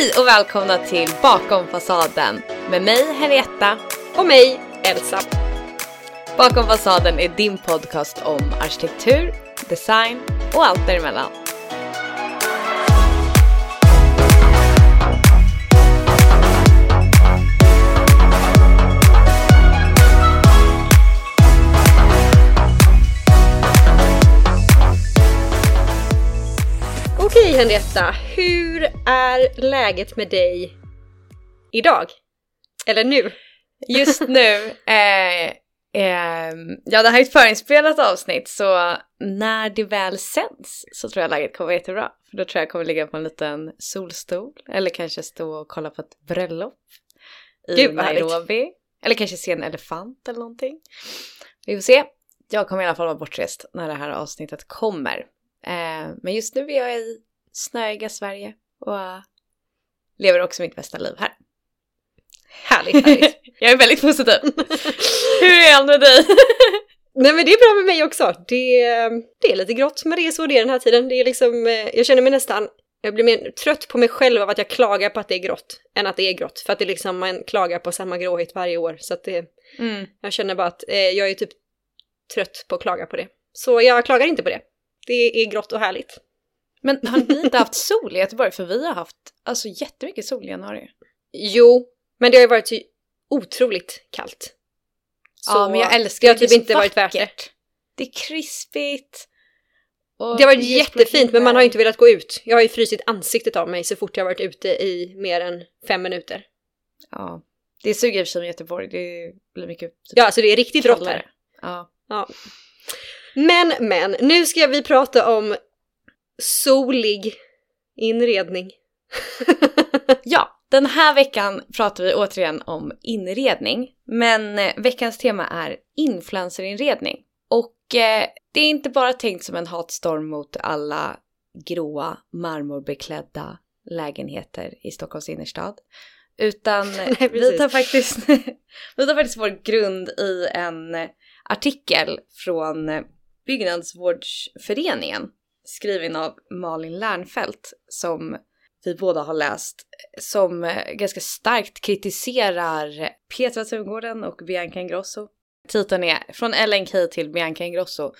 Hej och välkomna till Bakom fasaden med mig Henrietta. Och mig, Elsa. Bakom fasaden är din podcast om arkitektur, design och allt däremellan. Henrietta, hur är läget med dig idag? Eller nu? Just nu, eh, eh, ja det här är ett förinspelat avsnitt så när det väl sänds så tror jag läget kommer vara jättebra. För då tror jag jag kommer ligga på en liten solstol eller kanske stå och kolla på ett bröllop i Gud, härligt. Nairobi. Eller kanske se en elefant eller någonting. Vi får se. Jag kommer i alla fall vara bortrest när det här avsnittet kommer. Eh, men just nu är jag i snöiga Sverige och eh, lever också mitt bästa liv här. Härligt, härligt. jag är väldigt positiv. Hur är allt med dig? Nej men det är bra med mig också. Det, det är lite grått men det är så det är den här tiden. Det är liksom, eh, jag känner mig nästan, jag blir mer trött på mig själv av att jag klagar på att det är grått än att det är grått. För att det är liksom, man klagar på samma gråhet varje år. Så att det, Mm. jag känner bara att eh, jag är typ trött på att klaga på det. Så jag klagar inte på det. Det är grått och härligt. Men har ni inte haft sol i Göteborg? För vi har haft alltså, jättemycket sol i januari. Jo, men det har ju varit otroligt kallt. ja, men jag älskar det har det. är typ så inte varit värt det. Det är krispigt. Det har varit jättefint men man har ju inte velat gå ut. Jag har ju frysit ansiktet av mig så fort jag har varit ute i mer än fem minuter. Ja, det suger i och för sig med Göteborg. Det blir mycket typ, Ja, alltså det är riktigt rått här. Ja. Men, men, nu ska vi prata om solig inredning. ja, den här veckan pratar vi återigen om inredning. Men eh, veckans tema är influencerinredning. Och eh, det är inte bara tänkt som en hatstorm mot alla gråa marmorbeklädda lägenheter i Stockholms innerstad. Utan Nej, vi, tar faktiskt, vi tar faktiskt vår grund i en artikel från Byggnadsvårdsföreningen skriven av Malin Lernfelt som vi båda har läst som eh, ganska starkt kritiserar Petra Tungården och Bianca Ingrosso. Titeln är Från LNK till Bianca Ingrosso.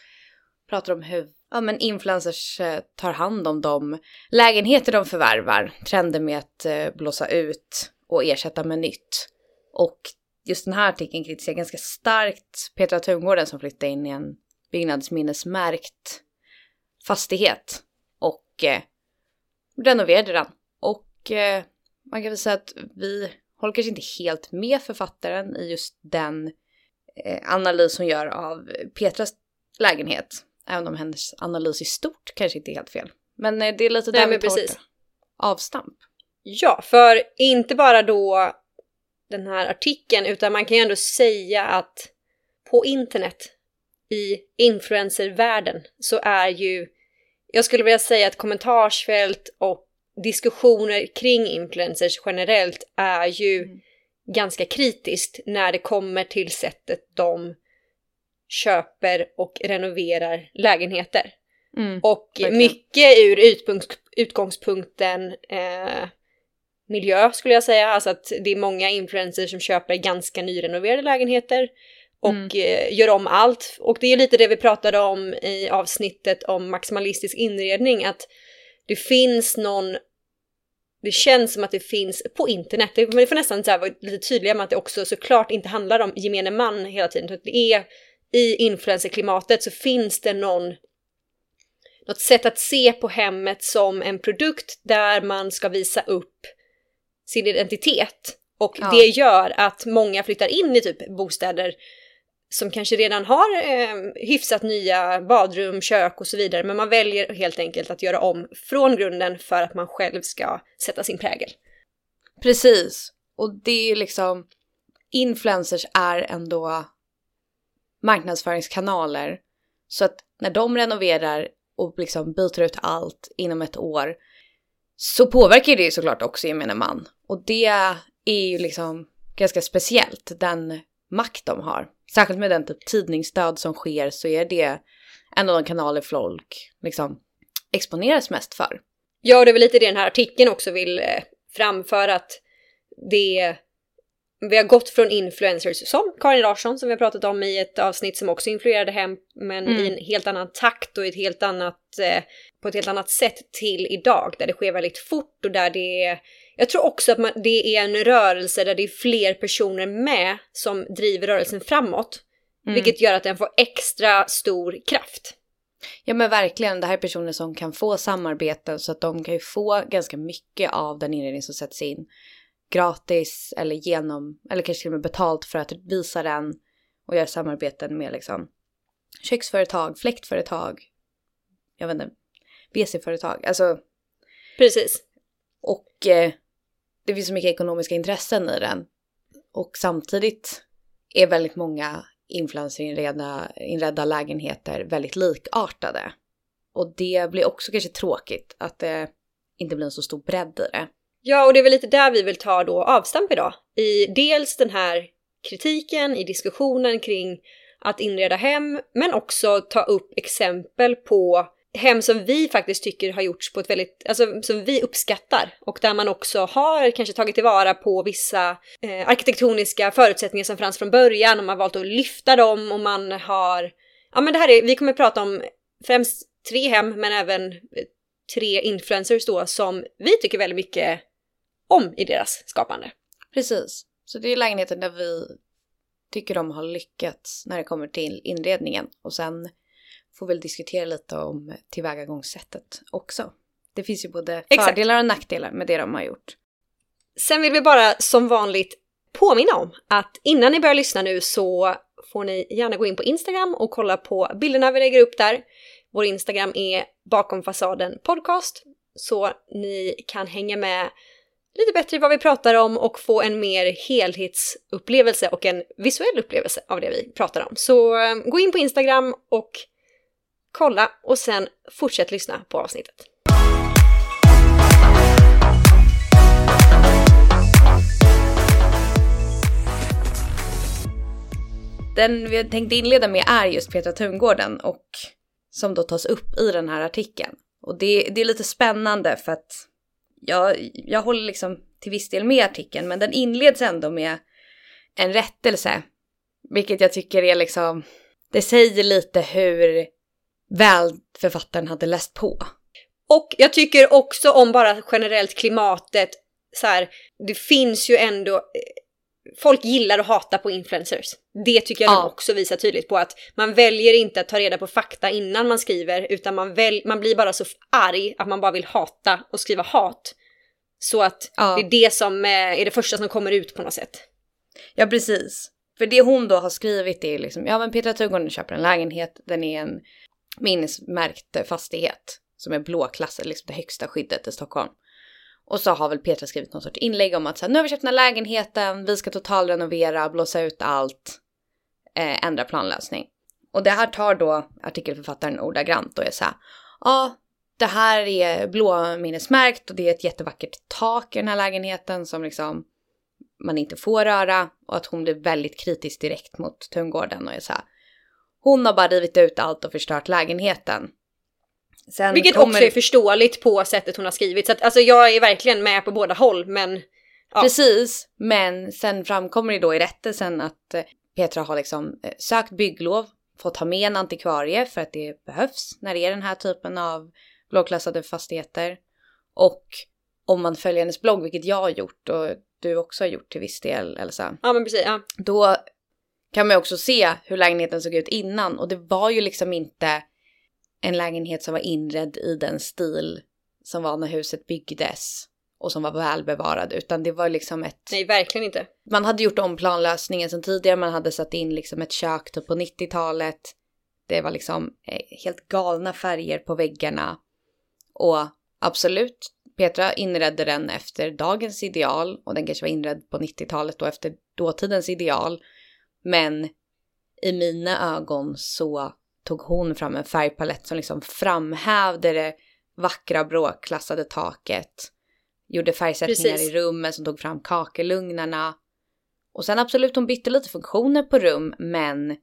Pratar om hur ja, men influencers eh, tar hand om de lägenheter de förvärvar. Trender med att eh, blåsa ut och ersätta med nytt. Och just den här artikeln kritiserar ganska starkt Petra Tungården som flyttade in i en byggnadsminnesmärkt fastighet och eh, renoverade den. Och eh, man kan väl säga att vi håller kanske inte helt med författaren i just den eh, analys hon gör av Petras lägenhet. Även om hennes analys i stort kanske inte är helt fel. Men eh, det är lite Nej, där vi men tar avstamp. Ja, för inte bara då den här artikeln utan man kan ju ändå säga att på internet i influencervärlden så är ju, jag skulle vilja säga att kommentarsfält och diskussioner kring influencers generellt är ju Mm. ganska kritiskt när det kommer till sättet de köper och renoverar lägenheter. Mm. Och Verkligen. mycket ur utgångspunkten eh, miljö skulle jag säga. Alltså att det är många influencers som köper ganska nyrenoverade lägenheter och Mm. eh, gör om allt. Och det är lite det vi pratade om i avsnittet om maximalistisk inredning. Att det finns någon det känns som att det finns på internet, men det får nästan så vara lite tydligare med att det också såklart inte handlar om gemene man hela tiden. Det är i influencerklimatet så finns det någon något sätt att se på hemmet som en produkt där man ska visa upp sin identitet. Och Ja. det gör att många flyttar in i typ bostäder som kanske redan har eh, hyfsat nya badrum, kök och så vidare. Men man väljer helt enkelt att göra om från grunden för att man själv ska sätta sin prägel. Precis. Och det är ju liksom, influencers är ändå marknadsföringskanaler. Så att när de renoverar och liksom byter ut allt inom ett år så påverkar det ju såklart också gemene man. Och det är ju liksom ganska speciellt, den makt de har. Särskilt med den typ tidningsstöd som sker så är det en av de kanaler folk liksom exponeras mest för. Ja, och det är väl lite det den här artikeln också vill eh, framföra, att det vi har gått från influencers som Karin Larsson som vi har pratat om i ett avsnitt som också influerade hem men mm. i en helt annan takt och ett helt annat, eh, på ett helt annat sätt till idag där det sker väldigt fort och där det är jag tror också att man, det är en rörelse där det är fler personer med som driver rörelsen framåt. Mm. Vilket gör att den får extra stor kraft. Ja men verkligen, det här är personer som kan få samarbeten så att de kan ju få ganska mycket av den inredning som sätts in gratis eller genom, eller kanske till och med betalt för att visa den och göra samarbeten med liksom köksföretag, fläktföretag, jag vet inte, WC-företag, alltså. Precis. Och eh, det finns så mycket ekonomiska intressen i den. Och samtidigt är väldigt många influencerinredda inredda lägenheter väldigt likartade. Och det blir också kanske tråkigt att det inte blir en så stor bredd i det. Ja, och det är väl lite där vi vill ta då avstamp idag. I dels den här kritiken, i diskussionen kring att inreda hem, men också ta upp exempel på hem som vi faktiskt tycker har gjorts på ett väldigt, alltså som vi uppskattar och där man också har kanske tagit tillvara på vissa eh, arkitektoniska förutsättningar som fanns från början och man har valt att lyfta dem och man har, ja men det här är, vi kommer prata om främst tre hem men även tre influencers då som vi tycker väldigt mycket om i deras skapande. Precis. Så det är lägenheten där vi tycker de har lyckats när det kommer till inredningen. Och sen får vi diskutera lite om tillvägagångssättet också. Det finns ju både Exakt. fördelar och nackdelar med det de har gjort. Sen vill vi bara som vanligt påminna om att innan ni börjar lyssna nu så får ni gärna gå in på Instagram och kolla på bilderna vi lägger upp där. Vår Instagram är bakom fasaden podcast så ni kan hänga med lite bättre vad vi pratar om och få en mer helhetsupplevelse och en visuell upplevelse av det vi pratar om. Så eh, gå in på Instagram och kolla och sen fortsätt lyssna på avsnittet. Den vi tänkte inleda med är just Petra Tungården och som då tas upp i den här artikeln. Och det, det är lite spännande för att jag, jag håller liksom till viss del med artikeln, men den inleds ändå med en rättelse. Vilket jag tycker är liksom, det säger lite hur väl författaren hade läst på. Och jag tycker också om bara generellt klimatet, så här, det finns ju ändå, folk gillar att hata på influencers. Det tycker jag ja. också visar tydligt på att man väljer inte att ta reda på fakta innan man skriver, utan man, väl, man blir bara så arg att man bara vill hata och skriva hat. Så att ja. det är det som eh, är det första som kommer ut på något sätt. Ja, precis. För det hon då har skrivit är liksom, ja men Petra Tugården köper en lägenhet, den är en minnesmärkt fastighet som är blåklassad, liksom det högsta skyddet i Stockholm. Och så har väl Petra skrivit någon sorts inlägg om att så här, nu har vi köpt den här lägenheten, vi ska totalrenovera, blåsa ut allt, eh, ändra planlösning. Och det här tar då artikelförfattaren ordagrant och är så här, ja, det här är blåminnesmärkt och det är ett jättevackert tak i den här lägenheten som liksom man inte får röra och att hon blir väldigt kritisk direkt mot Tungården och är så här, hon har bara rivit ut allt och förstört lägenheten. Sen Vilket kommer... också är förståeligt på sättet hon har skrivit. Så att, alltså jag är verkligen med på båda håll men... Ja. Precis, men sen framkommer det då i rättelsen att eh, Petra har liksom eh, sökt bygglov, fått ha med en antikvarie för att det behövs när det är den här typen av blåklassade fastigheter. Och om man följer hennes blogg, vilket jag har gjort och du också har gjort till viss del Elsa. Ja men precis, ja. Då kan man också se hur lägenheten såg ut innan och det var ju liksom inte en lägenhet som var inredd i den stil som var när huset byggdes och som var välbevarad utan det var liksom ett... Nej, verkligen inte. Man hade gjort om planlösningen som tidigare, man hade satt in liksom ett kök typ på 90-talet. Det var liksom eh, helt galna färger på väggarna. Och absolut, Petra inredde den efter dagens ideal och den kanske var inredd på 90-talet då efter dåtidens ideal. Men i mina ögon så tog hon fram en färgpalett som liksom framhävde det vackra bråklassade taket. Gjorde färgsättningar Precis. i rummen som tog fram kakelugnarna. Och sen absolut, hon bytte lite funktioner på rum, men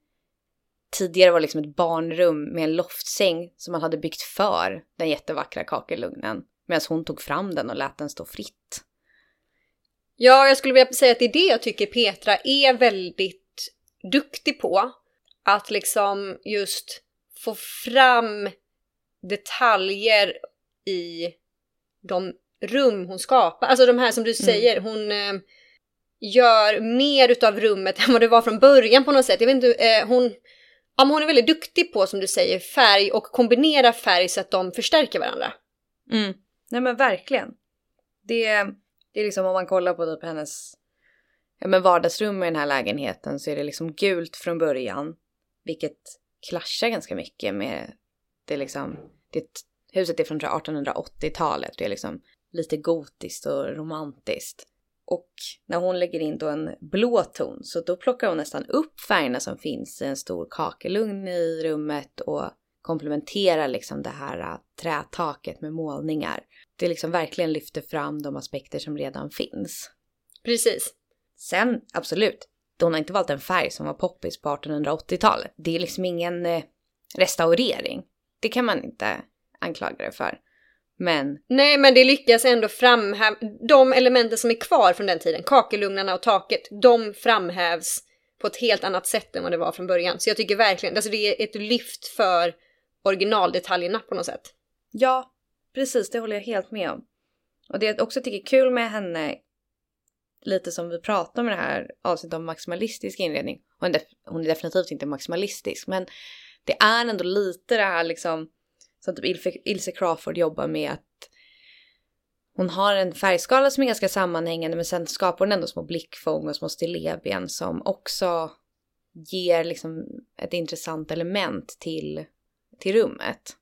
tidigare var det liksom ett barnrum med en loftsäng som man hade byggt för den jättevackra kakelugnen. Medan hon tog fram den och lät den stå fritt. Ja, jag skulle vilja säga att det är det jag tycker Petra är väldigt duktig på. Att liksom just få fram detaljer i de rum hon skapar. Alltså de här som du Mm. säger, hon eh, gör mer utav rummet än vad det var från början på något sätt. Jag vet inte, eh, hon, ja, men hon är väldigt duktig på, som du säger, färg och kombinera färg så att de förstärker varandra. Mm. Nej men verkligen. Det, det är liksom om man kollar på typ hennes ja, men vardagsrum i den här lägenheten så är det liksom gult från början. Vilket klaschar ganska mycket med det liksom, det, huset är från 1880-talet. Det är liksom lite gotiskt och romantiskt. Och när hon lägger in då en blå ton så då plockar hon nästan upp färgerna som finns i en stor kakelugn i rummet och komplementerar liksom det här äh, trätaket med målningar. Det liksom verkligen lyfter fram de aspekter som redan finns. Precis. Sen absolut, hon har inte valt en färg som var poppis på 1880-talet. Det är liksom ingen eh, restaurering. Det kan man inte anklaga det för. Men Nej, men det lyckas ändå framhäva, de elementen som är kvar från den tiden, kakelugnarna och taket, de framhävs på ett helt annat sätt än vad det var från början. Så jag tycker verkligen, alltså det är ett lyft för originaldetaljerna på något sätt. ja, precis, det håller jag helt med om. Och det jag också tycker är kul med henne, lite som vi pratade om i det här avsnittet om maximalistisk inredning. Hon är, def- hon är definitivt inte maximalistisk, men det är ändå lite det här liksom som typ Ilse, Ilse Crawford jobbar med att hon har en färgskala som är ganska sammanhängande men sen skapar hon ändå små blickfång och små stilleben som också ger liksom ett intressant element till, till rummet.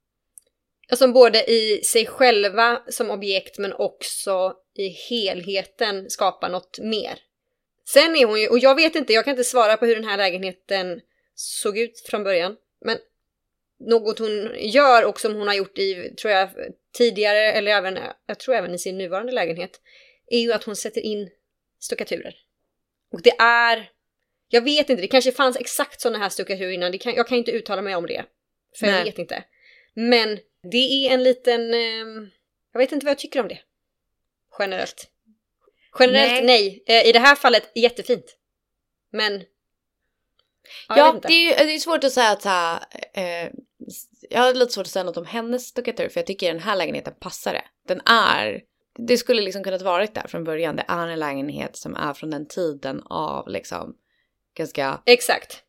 Alltså både i sig själva som objekt men också i helheten skapa något mer. Sen är hon ju, och jag vet inte, jag kan inte svara på hur den här lägenheten såg ut från början. Men något hon gör och som hon har gjort i, tror jag, tidigare eller även, jag tror även i sin nuvarande lägenhet, är ju att hon sätter in stuckaturer. Och det är, jag vet inte, det kanske fanns exakt sådana här stuckaturer innan, kan, jag kan inte uttala mig om det. För jag Nej. vet inte. Men det är en liten, ehm, jag vet inte vad jag tycker om det. Generellt. Generellt nej. Eh, I det här fallet jättefint. Men... Ja, det är det är svårt att säga att så här, eh, jag har lite svårt att säga något om hennes stuckatur för jag tycker den här lägenheten passar det. Den är, det skulle liksom kunnat varit där från början. Det är en lägenhet som är från den tiden av liksom ganska Exakt.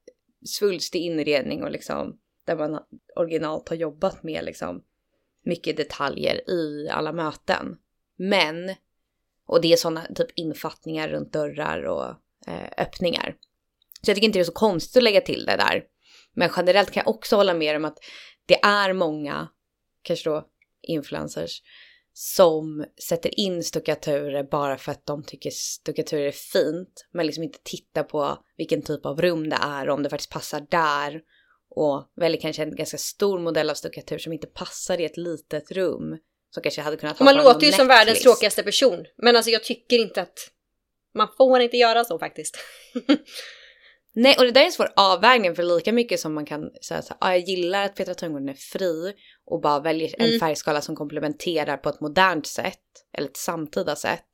svulstig inredning och liksom där man originalt har jobbat med liksom mycket detaljer i alla möten. Men, och det är sådana typ infattningar runt dörrar och eh, öppningar. Så jag tycker inte det är så konstigt att lägga till det där. Men generellt kan jag också hålla med om att det är många, kanske då influencers, som sätter in stuckaturer bara för att de tycker stuckaturer är fint. Men liksom inte tittar på vilken typ av rum det är och om det faktiskt passar där. Och väljer kanske en ganska stor modell av stuckatur som inte passar i ett litet rum. Som kanske hade kunnat Och man låter ju som världens tråkigaste person. Men alltså jag tycker inte att man får inte göra så faktiskt. Nej, och det där är en svår avvägning för lika mycket som man kan säga så här, ah, jag gillar att Petra Tungården är fri och bara väljer en Mm. färgskala som komplementerar på ett modernt sätt, eller ett samtida sätt.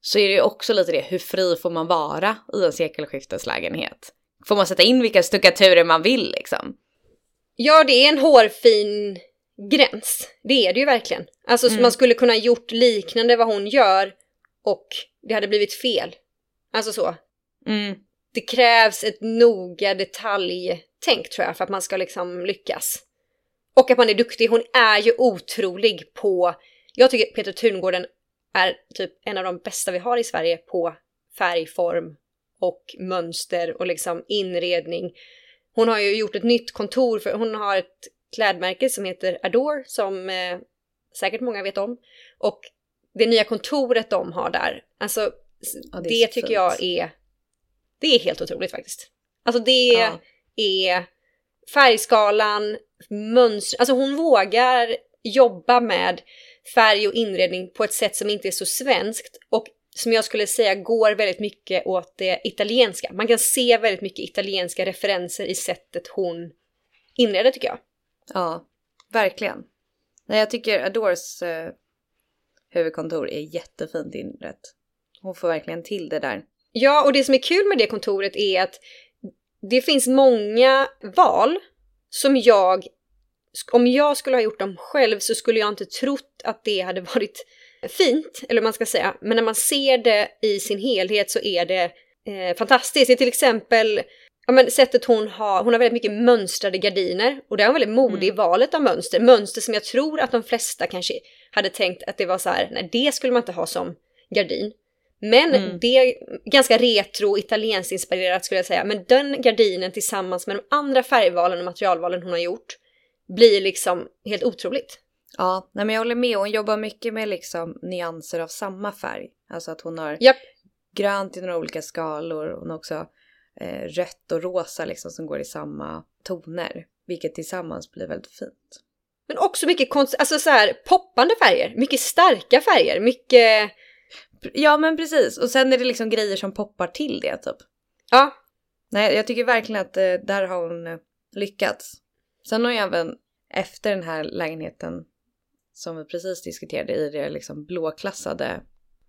Så är det ju också lite det, hur fri får man vara i en sekelskifteslägenhet? Får man sätta in vilka stuckaturer man vill liksom? Ja, det är en hårfin gräns. Det är det ju verkligen. Alltså så Mm. man skulle kunna gjort liknande vad hon gör och det hade blivit fel. Alltså så. Mm. Det krävs ett noga detaljtänk tror jag för att man ska liksom lyckas. Och att man är duktig. Hon är ju otrolig på... Jag tycker Peter Tungården är typ en av de bästa vi har i Sverige på färgform och mönster och liksom inredning. Hon har ju gjort ett nytt kontor för hon har ett klädmärke som heter Adore som eh, säkert många vet om. Och det nya kontoret de har där, alltså Ja, det, det tycker fint. jag är, det är helt otroligt faktiskt. Alltså det Ja. är färgskalan, mönster, alltså hon vågar jobba med färg och inredning på ett sätt som inte är så svenskt och som jag skulle säga går väldigt mycket åt det italienska. Man kan se väldigt mycket italienska referenser i sättet hon inreder tycker jag. Ja, verkligen. Nej, jag tycker Adores eh, huvudkontor är jättefint inrett. hon får verkligen till det där. Ja, och det som är kul med det kontoret är att det finns många val som jag, om jag skulle ha gjort dem själv så skulle jag inte trott att det hade varit fint, eller man ska säga. Men när man ser det i sin helhet så är det eh, fantastiskt. Det är till exempel ja, men sättet hon har, hon har väldigt mycket mönstrade gardiner och det är hon väldigt modig i Mm. valet av mönster. Mönster som jag tror att de flesta kanske hade tänkt att det var så här, nej det skulle man inte ha som gardin. Men Mm. det är ganska retro, italienskt inspirerat skulle jag säga. Men den gardinen tillsammans med de andra färgvalen och materialvalen hon har gjort blir liksom helt otroligt. Ja, nej men jag håller med. Hon jobbar mycket med liksom nyanser av samma färg. Alltså att hon har Japp. grönt i några olika skalor. Hon har också eh, rött och rosa liksom som går i samma toner. Vilket tillsammans blir väldigt fint. Men också mycket konst, alltså så här poppande färger, mycket starka färger, mycket, Ja men precis. Och sen är det liksom grejer som poppar till det typ. ja, Nej, jag tycker verkligen att eh, där har hon eh, lyckats. Sen har jag även efter den här lägenheten som vi precis diskuterade i det liksom blåklassade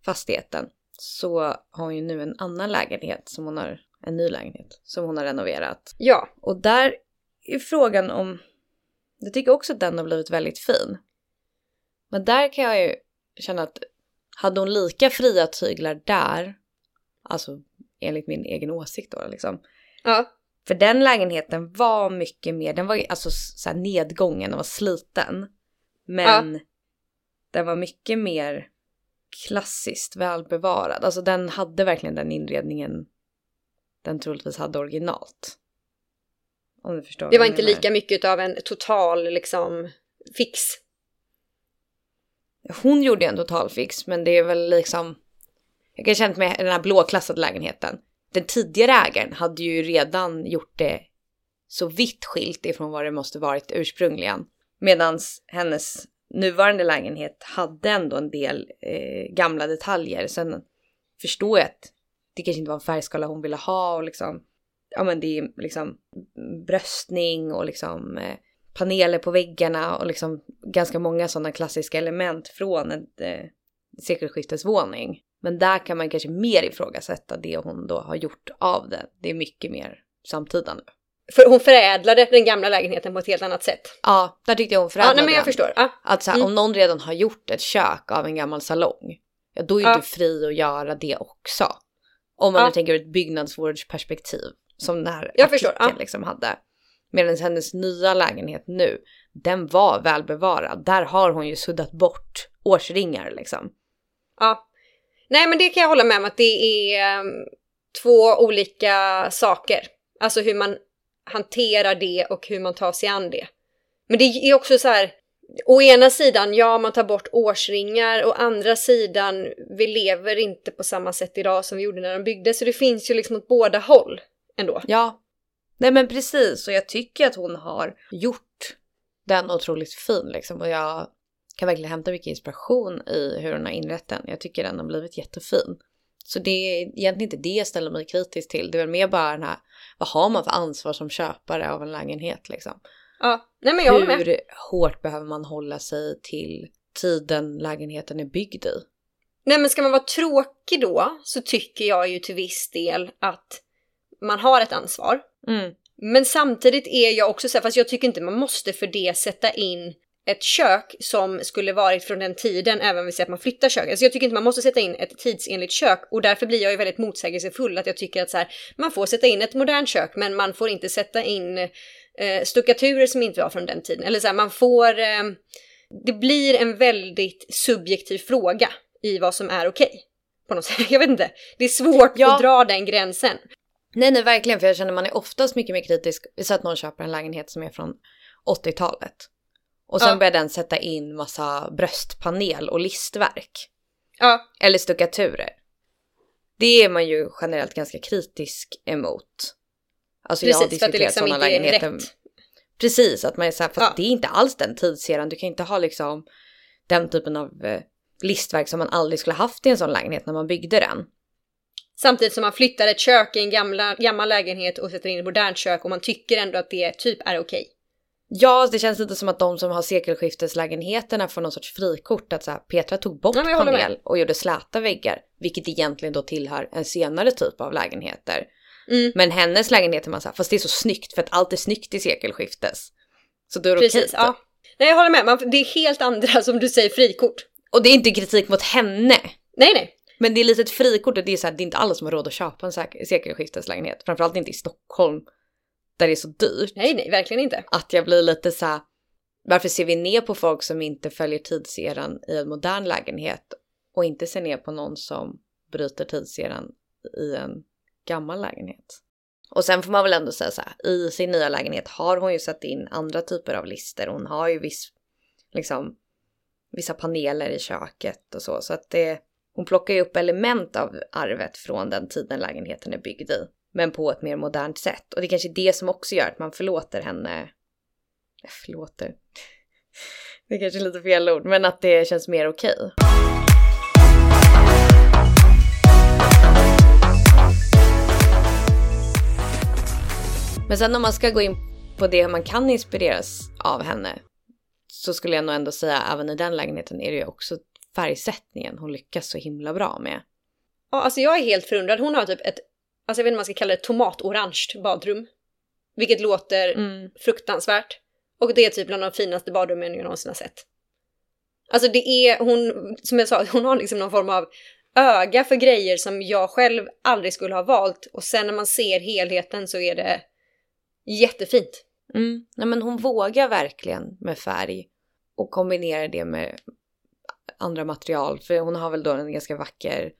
fastigheten så har hon ju nu en annan lägenhet som hon har, en ny lägenhet som hon har renoverat. ja, Och där är frågan om, jag tycker också att den har blivit väldigt fin. Men där kan jag ju känna att hade hon lika fria tyglar där, alltså enligt min egen åsikt då liksom, ja, för den lägenheten var mycket mer, den var alltså så nedgången, den var sliten. Men den var mycket mer klassiskt välbevarad. Alltså den hade verkligen den inredningen den troligtvis hade originalt. Om du förstår det var inte lika mycket av en total liksom fix. Hon gjorde en totalfix men det är väl liksom... Jag kan känna med den här blåklassade lägenheten. Den tidigare ägaren hade ju redan gjort det så vitt skilt ifrån vad det måste varit ursprungligen. Medan hennes nuvarande lägenhet hade ändå en del eh, gamla detaljer. Sen förstår jag att det kanske inte var en färgskala hon ville ha och liksom... Ja men det är liksom bröstning och liksom eh, paneler på väggarna och liksom ganska många sådana klassiska element från en eh, sekelskiftesvåning. Men där kan man kanske mer ifrågasätta det hon då har gjort av det. Det är mycket mer samtida nu. För hon förädlade den gamla lägenheten på ett helt annat sätt. Ja, där tyckte jag hon Ja, förädlade nej, men jag den. förstår. Ja, Att så här, Mm. om någon redan har gjort ett kök av en gammal salong, ja då är Ja. du fri att göra det också. Om man Ja. nu tänker ur ett byggnadsvårdsperspektiv, som den här Jag förstår, ja. liksom hade. Medan hennes nya lägenhet nu, den var välbevarad. Där har hon ju suddat bort årsringar liksom. ja. Nej, men det kan jag hålla med om att det är um, två olika saker. Alltså hur man hanterar det och hur man tar sig an det. Men det är också så här, å ena sidan, ja man tar bort årsringar, å andra sidan, vi lever inte på samma sätt idag som vi gjorde när de byggdes, så det finns ju liksom åt båda håll ändå. Ja, nej men precis. Och jag tycker att hon har gjort den otroligt fin liksom. Och jag kan verkligen hämta mycket inspiration i hur hon har inrett den. Jag tycker den har blivit jättefin. Så det är egentligen inte det jag ställer mig kritisk till. Det är väl mer bara den här, vad har man för ansvar som köpare av en lägenhet liksom? Ja, nej men jag håller med. Hur hårt behöver man hålla sig till tiden lägenheten är byggd i? Nej men ska man vara tråkig då så tycker jag ju till viss del att man har ett ansvar. Mm. Men samtidigt är jag också så här, fast jag tycker inte man måste för det sätta in ett kök som skulle varit från den tiden, även om vi säger att man flyttar köket. Alltså jag tycker inte man måste sätta in ett tidsenligt kök och därför blir jag ju väldigt motsägelsefull att jag tycker att så här, man får sätta in ett modernt kök men man får inte sätta in eh, stuckaturer som inte var från den tiden. Eller så här, man får... Eh, det blir en väldigt subjektiv fråga i vad som är okej. På något sätt. Jag vet inte. Det är svårt Ja. att dra den gränsen. Nej, nej, verkligen. För jag känner man är oftast mycket mer kritisk. Vi säger att någon köper en lägenhet som är från 80-talet. Och sen Ja. börjar den sätta in massa bröstpanel och listverk. Ja, Eller stuckaturer. Det är man ju generellt ganska kritisk emot. Alltså jag har precis. För att det diskuterat liksom sådana lägenheter. rätt. Precis, att man är så här, fast Ja. det är inte alls den tidseran. Du kan inte ha liksom den typen av eh, listverk som man aldrig skulle haft i en sån lägenhet när man byggde den. Samtidigt som man flyttar ett kök i en gamla, gammal lägenhet och sätter in ett modernt kök och man tycker ändå att det typ är okej. Ja, det känns lite som att de som har sekelskifteslägenheterna får någon sorts frikort. Att så här, Petra tog bort Ja, panel och gjorde släta väggar. Vilket egentligen då tillhör en senare typ av lägenheter. Mm. Men hennes lägenhet är man såhär, fast det är så snyggt för att allt är snyggt i sekelskiftes. Så då är det okej. Ja. Nej jag håller med, man, det är helt andra som du säger frikort. Och det är inte kritik mot henne. Nej nej. Men det är lite ett frikort och det är så här, det är inte alla som har råd att köpa en sekelskifteslägenhet. Framförallt inte i Stockholm. Där det är så dyrt. Nej nej, verkligen inte. Att jag blir lite så här, varför ser vi ner på folk som inte följer tidseran i en modern lägenhet och inte ser ner på någon som bryter tidseran i en gammal lägenhet? Och sen får man väl ändå säga så här, i sin nya lägenhet har hon ju satt in andra typer av lister. Hon har ju viss, liksom, vissa paneler i köket och så. Så att det, hon plockar ju upp element av arvet från den tiden lägenheten är byggd i. Men på ett mer modernt sätt. Och det är kanske är det som också gör att man förlåter henne. Eh, förlåter. Det är kanske är lite fel ord, men att det känns mer okej. Men sen om man ska gå in på det man kan inspireras av henne så skulle jag nog ändå säga även i den lägenheten är det ju också färgsättningen hon lyckas så himla bra med. Ja, alltså jag är helt förundrad. Hon har typ ett, alltså jag vet inte om man ska kalla det tomatorange badrum. Vilket låter Mm. fruktansvärt. Och det är typ bland de finaste badrummen jag någonsin har sett. Alltså det är, hon, som jag sa, hon har liksom någon form av öga för grejer som jag själv aldrig skulle ha valt. Och sen när man ser helheten så är det jättefint. Mm. Nej, men hon vågar verkligen med färg och kombinerar det med andra material. För hon har väl då en ganska vacker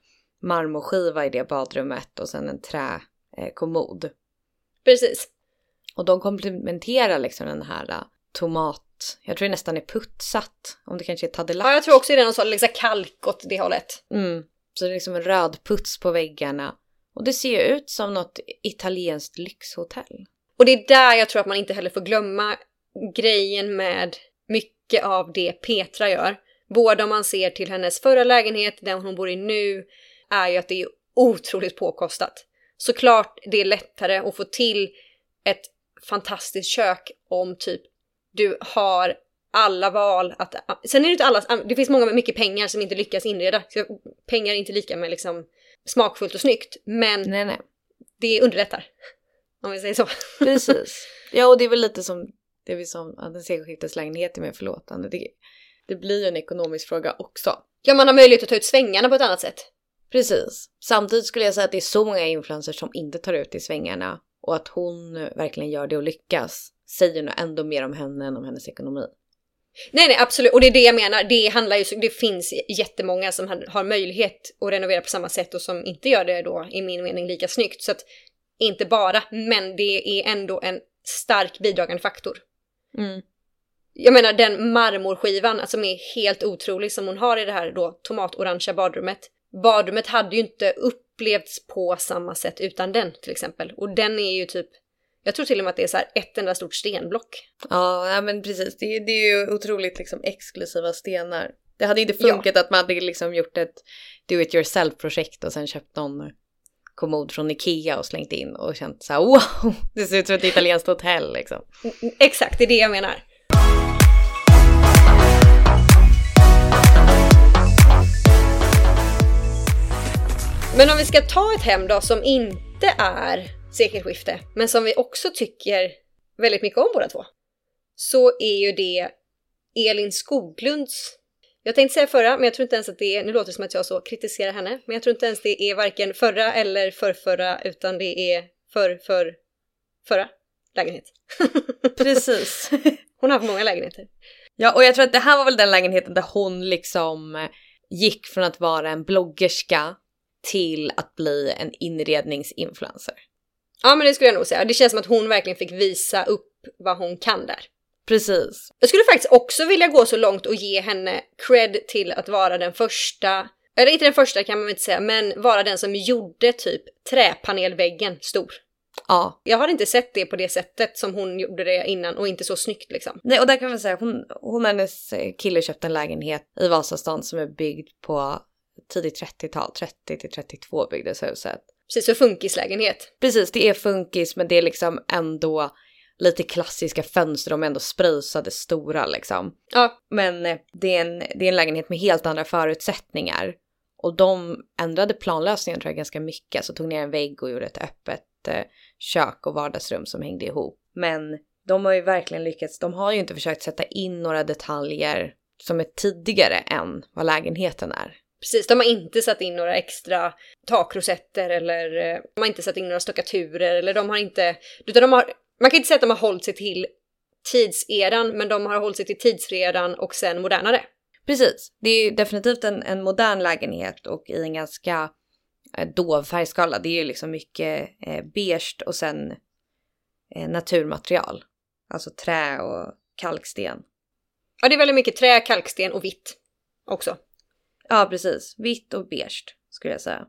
marmorskiva i det badrummet och sen en träkommod. Precis. Och de komplementerar liksom den här äh, tomat, jag tror det nästan är putsat, om det kanske är tadelack. Ja, jag tror också det är någon sån liksom kalk åt det hållet. Mm. Så det är liksom en röd puts på väggarna. Och det ser ju ut som något italienskt lyxhotell. Och det är där jag tror att man inte heller får glömma grejen med mycket av det Petra gör. Både om man ser till hennes förra lägenhet, den hon bor i nu, är ju att det är otroligt påkostat. Såklart det är lättare att få till ett fantastiskt kök om typ du har alla val att... Sen är det inte alla, det finns många med mycket pengar som inte lyckas inreda. Så pengar är inte lika med liksom smakfullt och snyggt, men Nej, nej. det underlättar. Om vi säger så. Precis. Ja, och det är väl lite som det vi sa att en sekelskifteslägenhet är mer förlåtande. Det, det blir ju en ekonomisk fråga också. Ja, man har möjlighet att ta ut svängarna på ett annat sätt. Precis. Samtidigt skulle jag säga att det är så många influencers som inte tar ut i svängarna och att hon verkligen gör det och lyckas säger nog ändå mer om henne än om hennes ekonomi. Nej, nej, absolut. Och det är det jag menar. Det handlar ju, det finns jättemånga som har- möjlighet att renovera på samma sätt och som inte gör det då i min mening lika snyggt. Så att inte bara, men det är ändå en stark bidragande faktor. Mm. Jag menar den marmorskivan alltså, som är helt otrolig som hon har i det här då tomatorangea badrummet. Badrummet hade ju inte upplevts på samma sätt utan den till exempel. Och den är ju typ, jag tror till och med att det är så här ett enda stort stenblock. Ja, ja, men precis. Det, det är ju otroligt liksom exklusiva stenar. Det hade inte funkat att man hade liksom gjort ett do it yourself-projekt och sen köpt någon kommod från Ikea och slängt in och känt så här wow, det ser ut som ett italienskt hotell liksom. Exakt, det är det jag menar. Men om vi ska ta ett hem då som inte är sekelskifte, men som vi också tycker väldigt mycket om båda två. Så är ju det Elin Skoglunds. Jag tänkte säga förra, men jag tror inte ens att det är, nu låter det som att jag så kritiserar henne, men jag tror inte ens det är varken förra eller förrförra, utan det är för, för, förra lägenhet. Precis. Hon har haft många lägenheter. Ja, och jag tror att det här var väl den lägenheten där hon liksom eh, gick från att vara en bloggerska till att bli en inredningsinfluencer. Ja, men det skulle jag nog säga. Det känns som att hon verkligen fick visa upp vad hon kan där. Precis. Jag skulle faktiskt också vilja gå så långt och ge henne cred till att vara den första, eller inte den första kan man väl inte säga, men vara den som gjorde typ träpanelväggen stor. Ja. Jag har inte sett det på det sättet som hon gjorde det innan och inte så snyggt liksom. Nej, och där kan man säga hon, hon och hennes kille köpte en lägenhet i Vasastan som är byggd på tidigt 30-tal, 30 till 32 byggdes huset. Precis, för funkislägenhet. Precis, det är funkis men det är liksom ändå lite klassiska fönster, de är ändå spröjsade stora liksom. Ja. Men eh, det är, en, det är en lägenhet med helt andra förutsättningar. Och de ändrade planlösningen tror jag ganska mycket, alltså tog ner en vägg och gjorde ett öppet eh, kök och vardagsrum som hängde ihop. Men de har ju verkligen lyckats, de har ju inte försökt sätta in några detaljer som är tidigare än vad lägenheten är. Precis, de har inte satt in några extra takrosetter eller eh, de har inte satt in några stuckaturer eller de har inte, utan de har, man kan inte säga att de har hållit sig till tidseran, men de har hållit sig till tidseran och sen modernare. Precis, det är definitivt en, en modern lägenhet och i en ganska eh, dov färgskala. Det är ju liksom mycket eh, beige och sen eh, naturmaterial. Alltså trä och kalksten. Ja, det är väldigt mycket trä, kalksten och vitt också. Ja, precis. Vitt och beige skulle jag säga.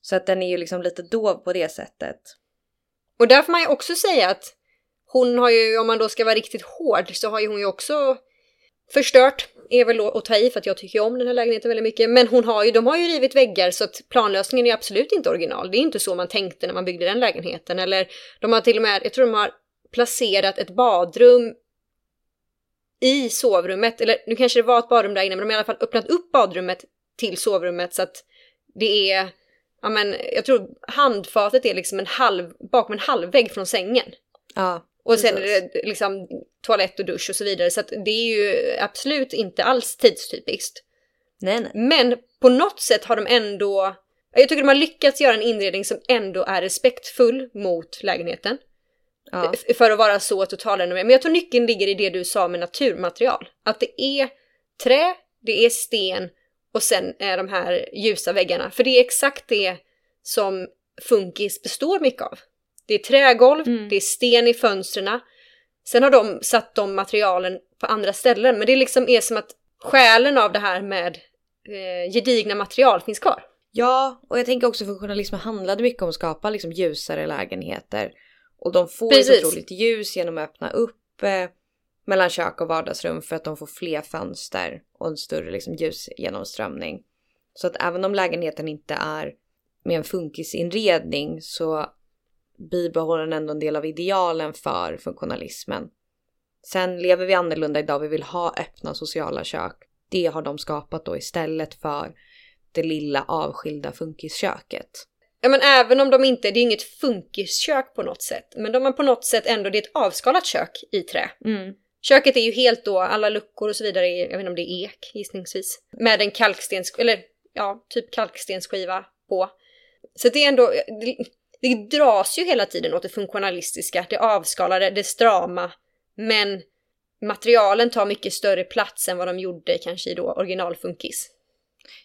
Så att den är ju liksom lite dov på det sättet. Och där får man ju också säga att hon har ju, om man då ska vara riktigt hård, så har ju hon ju också förstört. Är väl att ta i för att jag tycker om den här lägenheten väldigt mycket. Men hon har ju, de har ju rivit väggar så att planlösningen är absolut inte original. Det är inte så man tänkte när man byggde den lägenheten. Eller de har till och med, jag tror de har placerat ett badrum i sovrummet. Eller nu kanske det var ett badrum där inne, men de har i alla fall öppnat upp badrummet till sovrummet så att det är, ja men jag tror handfatet är liksom en halv, bakom en halvvägg från sängen. Ja. Och sen är Precis. det liksom toalett och dusch och så vidare. Så att det är ju absolut inte alls tidstypiskt. Nej, nej. Men på något sätt har de ändå... Jag tycker de har lyckats göra en inredning som ändå är respektfull mot lägenheten. Ja. För att vara så totalrenoverad. Men jag tror nyckeln ligger i det du sa med naturmaterial. Att det är trä, det är sten och sen är de här ljusa väggarna. För det är exakt det som funkis består mycket av. Det är trägolv, Mm. det är sten i fönstren. Sen har de satt de materialen på andra ställen, men det liksom är som att själen av det här med eh, gedigna material finns kvar. Ja, och jag tänker också funktionalismen handlade mycket om att skapa liksom ljusare lägenheter. Och de får Precis. ett otroligt ljus genom att öppna upp eh, mellan kök och vardagsrum för att de får fler fönster och en större liksom, ljusgenomströmning. Så att även om lägenheten inte är med en funkisinredning så bibehåller den ändå en del av idealen för funktionalismen. Sen lever vi annorlunda idag, vi vill ha öppna sociala kök. Det har de skapat då istället för det lilla avskilda funkisköket. Ja men även om de inte, det är inget funkiskök på något sätt, men de har på något sätt ändå, det är ett avskalat kök i trä. Mm. Köket är ju helt då, alla luckor och så vidare, är, jag vet inte om det är ek gissningsvis. Med en kalkstens, eller ja, typ kalkstensskiva på. Så det är ändå, det, det dras ju hela tiden åt det funktionalistiska, det avskalade, det strama. Men materialen tar mycket större plats än vad de gjorde kanske i då originalfunkis.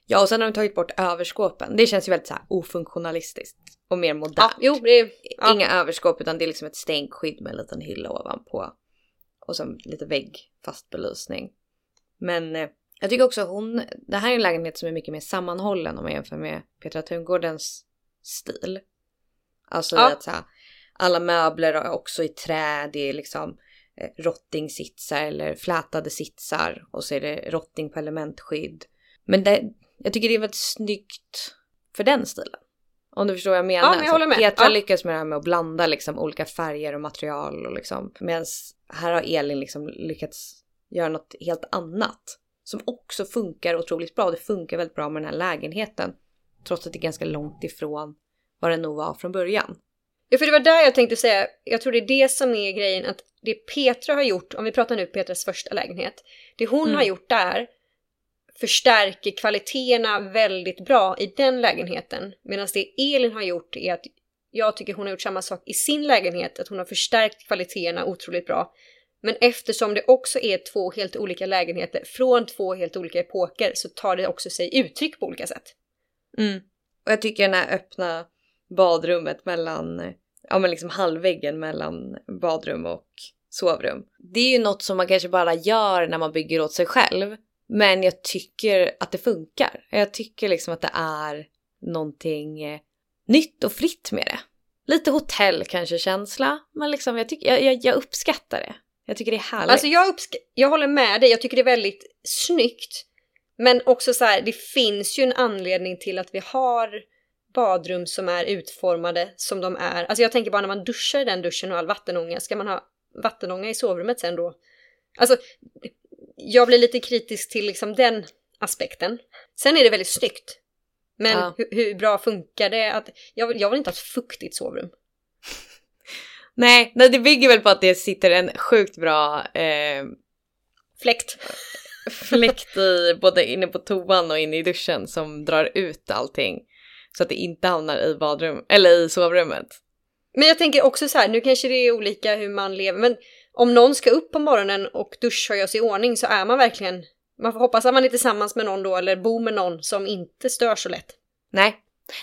Ja, och sen har de tagit bort överskåpen. Det känns ju väldigt så här ofunktionalistiskt och mer modernt. Ja, jo, det är... Ja. Inga överskåp utan det är liksom ett stänkskydd med en liten hylla ovanpå. Och så lite vägg fast belysning. Men eh, jag tycker också hon, det här är en lägenhet som är mycket mer sammanhållen om man jämför med Petra Tungårdens stil. Alltså Ja. att så här, alla möbler är också i trä, det är liksom eh, rottingsitsar eller flätade sitsar och så är det rotting på elementskydd. Men det, jag tycker det är väldigt snyggt för den stilen. Om du förstår vad jag menar. Ja, men jag håller med. Petra Ja. lyckas med det här med att blanda liksom olika färger och material och liksom. Medan här har Elin liksom lyckats göra något helt annat. Som också funkar otroligt bra. Det funkar väldigt bra med den här lägenheten. Trots att det är ganska långt ifrån vad den nog var från början. Ja, för det var där jag tänkte säga, jag tror det är det som är grejen, att det Petra har gjort, om vi pratar nu Petras första lägenhet, det hon Mm. har gjort där förstärker kvaliteterna väldigt bra i den lägenheten. Medan det Elin har gjort är att jag tycker hon har gjort samma sak i sin lägenhet, att hon har förstärkt kvaliteterna otroligt bra. Men eftersom det också är två helt olika lägenheter från två helt olika epoker så tar det också sig uttryck på olika sätt. Mm. Och jag tycker den här öppna badrummet mellan, ja men liksom halvväggen mellan badrum och sovrum. Det är ju något som man kanske bara gör när man bygger åt sig själv. Men jag tycker att det funkar. Jag tycker liksom att det är någonting eh, nytt och fritt med det. Lite hotell kanske känsla, men liksom jag, tycker, jag, jag, jag uppskattar det. Jag tycker det är härligt. Alltså jag, uppsk- jag håller med dig, jag tycker det är väldigt snyggt. Men också så här, det finns ju en anledning till att vi har badrum som är utformade som de är. Alltså jag tänker bara när man duschar i den duschen och all vattenånga, ska man ha vattenånga i sovrummet sen då. Alltså, jag blir lite kritisk till liksom den aspekten. Sen är det väldigt snyggt. Men Ja. hur, hur bra funkar det? Att, jag, vill- jag vill inte ha ett fuktigt sovrum. Nej, nej, det bygger väl på att det sitter en sjukt bra eh, Fläkt. fläkt i både inne på toan och inne i duschen som drar ut allting. Så att det inte hamnar i badrum eller i sovrummet. Men jag tänker också så här, nu kanske det är olika hur man lever, men om någon ska upp på morgonen och duscha och göra sig i ordning så är man verkligen, man får hoppas att man är tillsammans med någon då eller bor med någon som inte stör så lätt. Nej,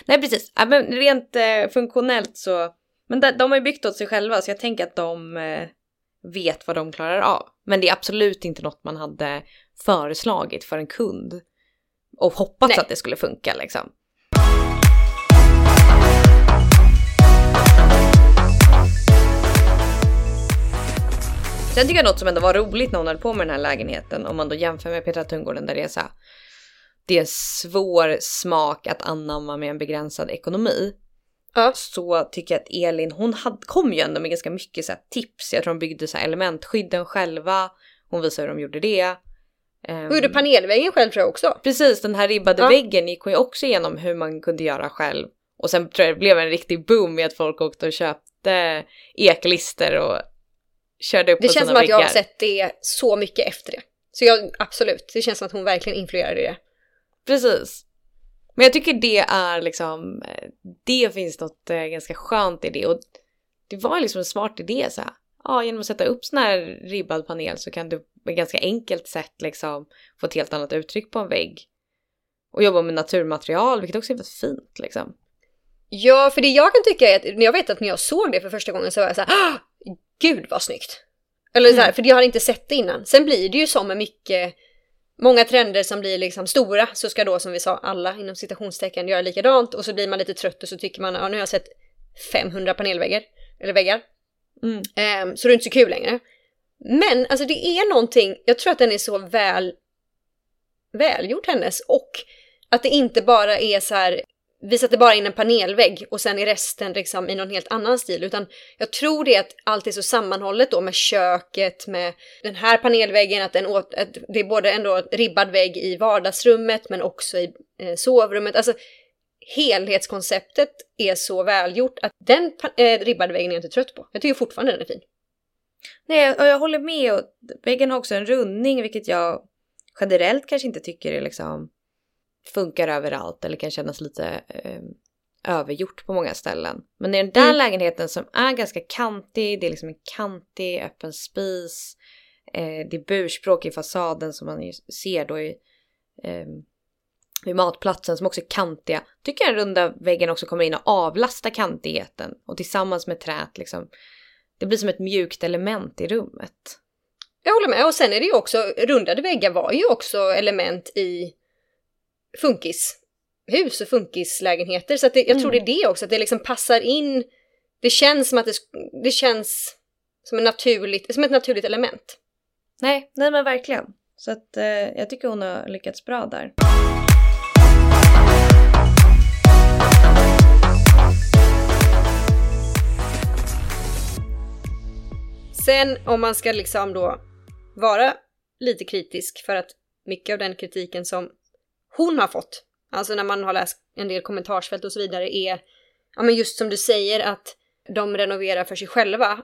nej precis. Ja, men rent eh, funktionellt så, men de, de har ju byggt åt sig själva så jag tänker att de eh, vet vad de klarar av. Men det är absolut inte något man hade föreslagit för en kund och hoppats Nej. att det skulle funka liksom. Sen tycker jag något som ändå var roligt när hon höll på med den här lägenheten, om man då jämför med Petra Tungården där det är så här, det är en svår smak att anamma med en begränsad ekonomi. Ja. Så tycker jag att Elin, hon hade, kom ju ändå med ganska mycket så tips. Jag tror de byggde så här elementskydden själva. Hon visade hur de gjorde det. Ehm, Och gjorde panelväggen själv tror jag också. Precis, den här ribbade Ja. väggen gick hon ju också igenom hur man kunde göra själv. Och sen tror jag det blev en riktig boom med att folk åkte och köpte eklister och körde upp Det på känns som att jag väggar. har sett det så mycket efter det. Så jag, absolut, det känns som att hon verkligen influerade i det. Precis. Men jag tycker det är liksom, eh, det finns något eh, ganska skönt i det och det var liksom en smart idé så här. Ja, genom att sätta upp sån här ribbad panel så kan du med ganska enkelt sätt liksom få ett helt annat uttryck på en vägg. Och jobba med naturmaterial, vilket också är väldigt fint liksom. Ja, för det jag kan tycka är att jag vet att när jag såg det för första gången så var jag så här, "Ah, gud vad snyggt. Eller så här, Mm. för jag hade inte sett det innan. Sen blir det ju som med mycket, många trender som blir liksom stora så ska då som vi sa alla inom citationstecken göra likadant och så blir man lite trött och så tycker man, ja nu har jag sett 500 panelväggar, eller väggar. Mm. Ehm, så det är inte så kul längre. Men alltså det är någonting, jag tror att den är så väl välgjord hennes och att det inte bara är så här vi sätter bara in en panelvägg och sen är resten liksom i någon helt annan stil utan jag tror det är att allt är så sammanhållet då med köket, med den här panelväggen, att, den åt, att det är både ändå ribbad vägg i vardagsrummet men också i eh, sovrummet. Alltså helhetskonceptet är så välgjort att den eh, ribbade väggen är jag inte trött på. Jag tycker fortfarande den är fin. Nej, och jag håller med och väggen har också en rundning vilket jag generellt kanske inte tycker är liksom funkar överallt eller kan kännas lite eh, övergjort på många ställen. Men i den där Mm. lägenheten som är ganska kantig, det är liksom en kantig öppen spis, eh, det är burspråk i fasaden som man ser då i eh, vid matplatsen som också är kantiga. Tycker jag den runda väggen också kommer in och avlastar kantigheten och tillsammans med trät liksom det blir som ett mjukt element i rummet. Jag håller med och sen är det ju också, rundade väggar var ju också element i funkishus och funkislägenheter så det, jag tror det Mm. är det också, att det liksom passar in. Det känns som att det, det känns som, en naturligt, som ett naturligt element. Nej, nej men verkligen. Så att eh, jag tycker hon har lyckats bra där. Sen om man ska liksom då vara lite kritisk för att mycket av den kritiken som hon har fått, alltså när man har läst en del kommentarsfält och så vidare, är ja men just som du säger att de renoverar för sig själva,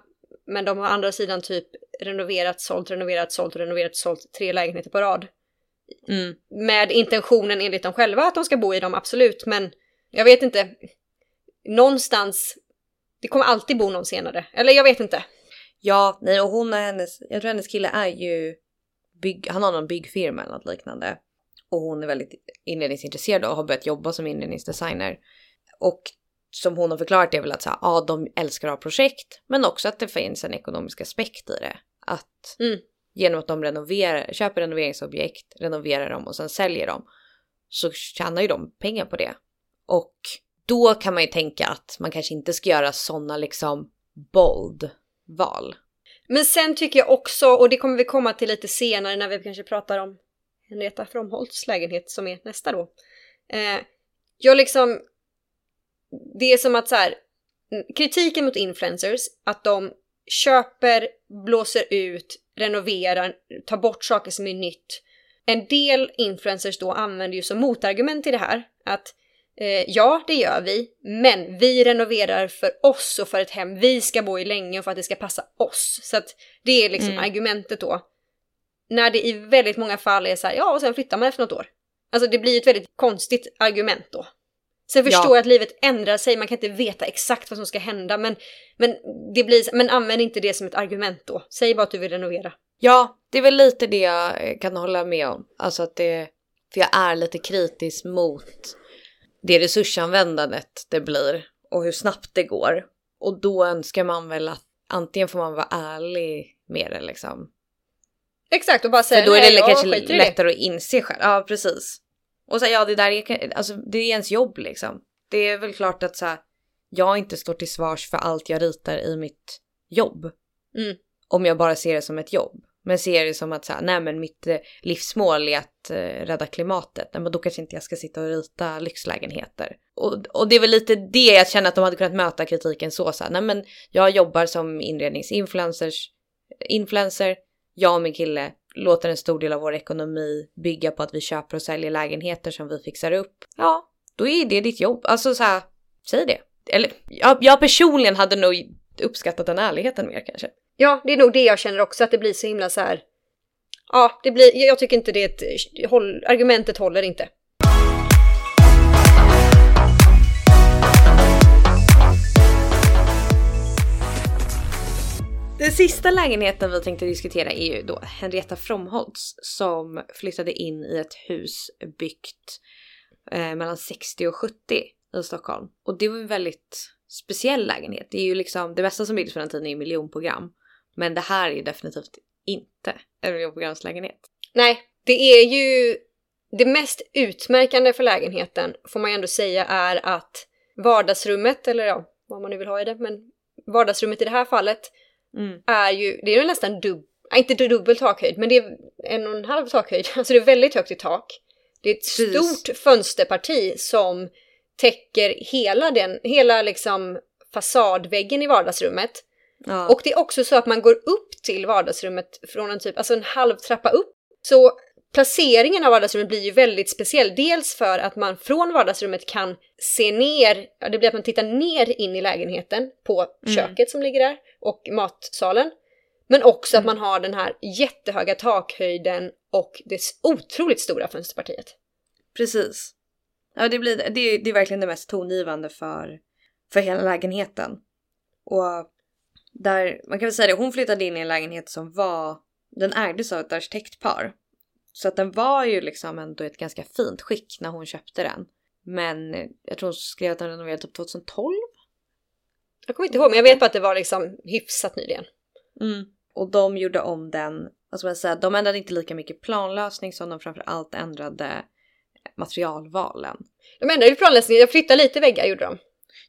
men de har å andra sidan typ renoverat, sålt, renoverat, sålt, renoverat, sålt tre lägenheter på rad. Mm. Med intentionen enligt dem själva att de ska bo i dem, absolut, men jag vet inte. Någonstans, det kommer alltid bo någon senare. Eller jag vet inte. Ja, nej och hon och hennes, jag tror hennes kille är ju bygg, han har någon byggfirma eller något liknande. Och hon är väldigt inredningsintresserad och har börjat jobba som inredningsdesigner. Och som hon har förklarat är väl att så här, ja, de älskar att ha projekt, men också att det finns en ekonomisk aspekt i det. Att Mm. genom att de renoverar, köper renoveringsobjekt, renoverar dem och sen säljer dem så tjänar ju de pengar på det. Och då kan man ju tänka att man kanske inte ska göra sådana liksom bold val. Men sen tycker jag också, och det kommer vi komma till lite senare när vi kanske pratar om Henrietta Fromholts lägenhet som är nästa då. Eh, jag liksom, det är som att så här, kritiken mot influencers, att de köper, blåser ut, renoverar, tar bort saker som är nytt. En del influencers då använder ju som motargument till det här att eh, ja, det gör vi, men vi renoverar för oss och för ett hem vi ska bo i länge och för att det ska passa oss. Så att det är liksom Mm. argumentet då. När det i väldigt många fall är så här, ja och sen flyttar man efter något år. Alltså det blir ett väldigt konstigt argument då. Sen Ja. förstår jag att livet ändrar sig, man kan inte veta exakt vad som ska hända, men, men, det blir, men använd inte det som ett argument då. Säg bara att du vill renovera. Ja, det är väl lite det jag kan hålla med om. Alltså att det, för jag är lite kritisk mot det resursanvändandet det blir och hur snabbt det går. Och då önskar man väl att antingen får man vara ärlig med det liksom. Exakt, och bara säga För då är nej, det jag kanske det. lättare att inse själv. Ja, precis. Och här, ja, det där är, alltså, det är ens jobb liksom. Det är väl klart att så här, jag inte står till svars för allt jag ritar i mitt jobb. Mm. Om jag bara ser det som ett jobb. Men ser det som att så här, nej men mitt eh, livsmål är att eh, rädda klimatet. Nej, men då kanske inte jag ska sitta och rita lyxlägenheter. Och, och det är väl lite det jag känner att de hade kunnat möta kritiken så. så här, nej men jag jobbar som inredningsinfluencers, influencer. Jag och min kille låter en stor del av vår ekonomi bygga på att vi köper och säljer lägenheter som vi fixar upp. Ja, då är det ditt jobb. Alltså så här, säg det. Eller jag, jag personligen hade nog uppskattat den ärligheten mer kanske. Ja, det är nog det jag känner också, att det blir så himla så här. Ja, det blir, jag tycker inte det är ett, håll, argumentet håller inte. Den sista lägenheten vi tänkte diskutera är ju då Henrietta Fromholtz som flyttade in i ett hus byggt eh, mellan 60 och 70 i Stockholm. Och det var en väldigt speciell lägenhet. Det är ju liksom det bästa som byggdes på den tiden är ju miljonprogram. Men det här är ju definitivt inte en miljonprogramslägenhet. Nej, det är ju det mest utmärkande för lägenheten får man ju ändå säga är att vardagsrummet, eller ja, vad man nu vill ha i det, men vardagsrummet i det här fallet Mm. är ju, det är ju nästan dubb, nej, inte dubbel takhöjd, men det är en och en halv takhöjd. Alltså det är väldigt högt i tak. Det är ett Precis. stort fönsterparti som täcker hela den, hela liksom fasadväggen i vardagsrummet. Ja. Och det är också så att man går upp till vardagsrummet från en typ, alltså en halv trappa upp. Så placeringen av vardagsrummet blir ju väldigt speciell. Dels för att man från vardagsrummet kan se ner, det blir att man tittar ner in i lägenheten på Mm. köket som ligger där och matsalen. Men också att Mm. man har den här jättehöga takhöjden och det otroligt stora fönsterpartiet. Precis. Ja, det, blir, det, är, det är verkligen det mest tongivande för, för hela lägenheten. Och där, man kan väl säga det, hon flyttade in i en lägenhet som var, den ägdes av ett arkitektpar. Så att den var ju liksom ändå i ett ganska fint skick när hon köpte den. Men jag tror hon skrev att den renoverades typ 2012. Jag kommer inte ihåg, men jag vet bara att det var liksom hyfsat nyligen. Och de gjorde om den, alltså man säga, de ändrade inte lika mycket planlösning som de framför allt ändrade materialvalen. De ändrade ju planlösningen, jag flyttade lite väggar gjorde de.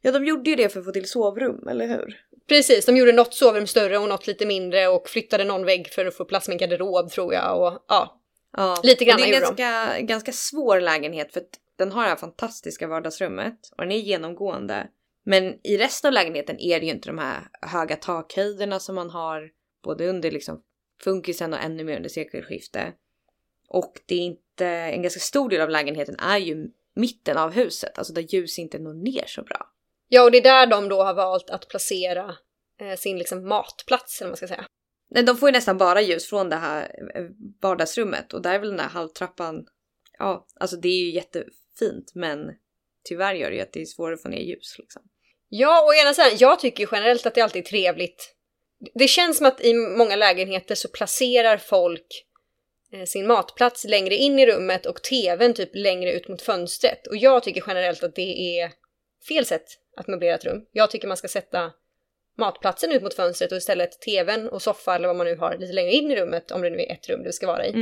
Ja, de gjorde ju det för att få till sovrum, eller hur? Precis, de gjorde något sovrum större och något lite mindre och flyttade någon vägg för att få plats med en garderob tror jag. Och, ja. Ja, Lite grann och det är en de. ganska, ganska svår lägenhet för den har det här fantastiska vardagsrummet och den är genomgående. Men i resten av lägenheten är det ju inte de här höga takhöjderna som man har både under liksom funkisen och ännu mer under sekelskifte. Och det är inte, en ganska stor del av lägenheten är ju mitten av huset, alltså där ljus inte når ner så bra. ja, och det är där de då har valt att placera eh, sin liksom matplats, eller vad man ska säga. Nej, de får ju nästan bara ljus från det här eh, vardagsrummet och där är väl den här halvtrappan. Ja, alltså det är ju jättefint, men tyvärr gör det ju att det är svårare att få ner ljus liksom. Ja, och ena sidan, jag tycker ju generellt att det alltid är trevligt. Det känns som att i många lägenheter så placerar folk eh, sin matplats längre in i rummet och tvn typ längre ut mot fönstret. Och jag tycker generellt att det är fel sätt att möblera ett rum. Jag tycker man ska sätta matplatsen ut mot fönstret och istället tvn och soffa eller vad man nu har lite längre in i rummet om det nu är ett rum det ska vara i.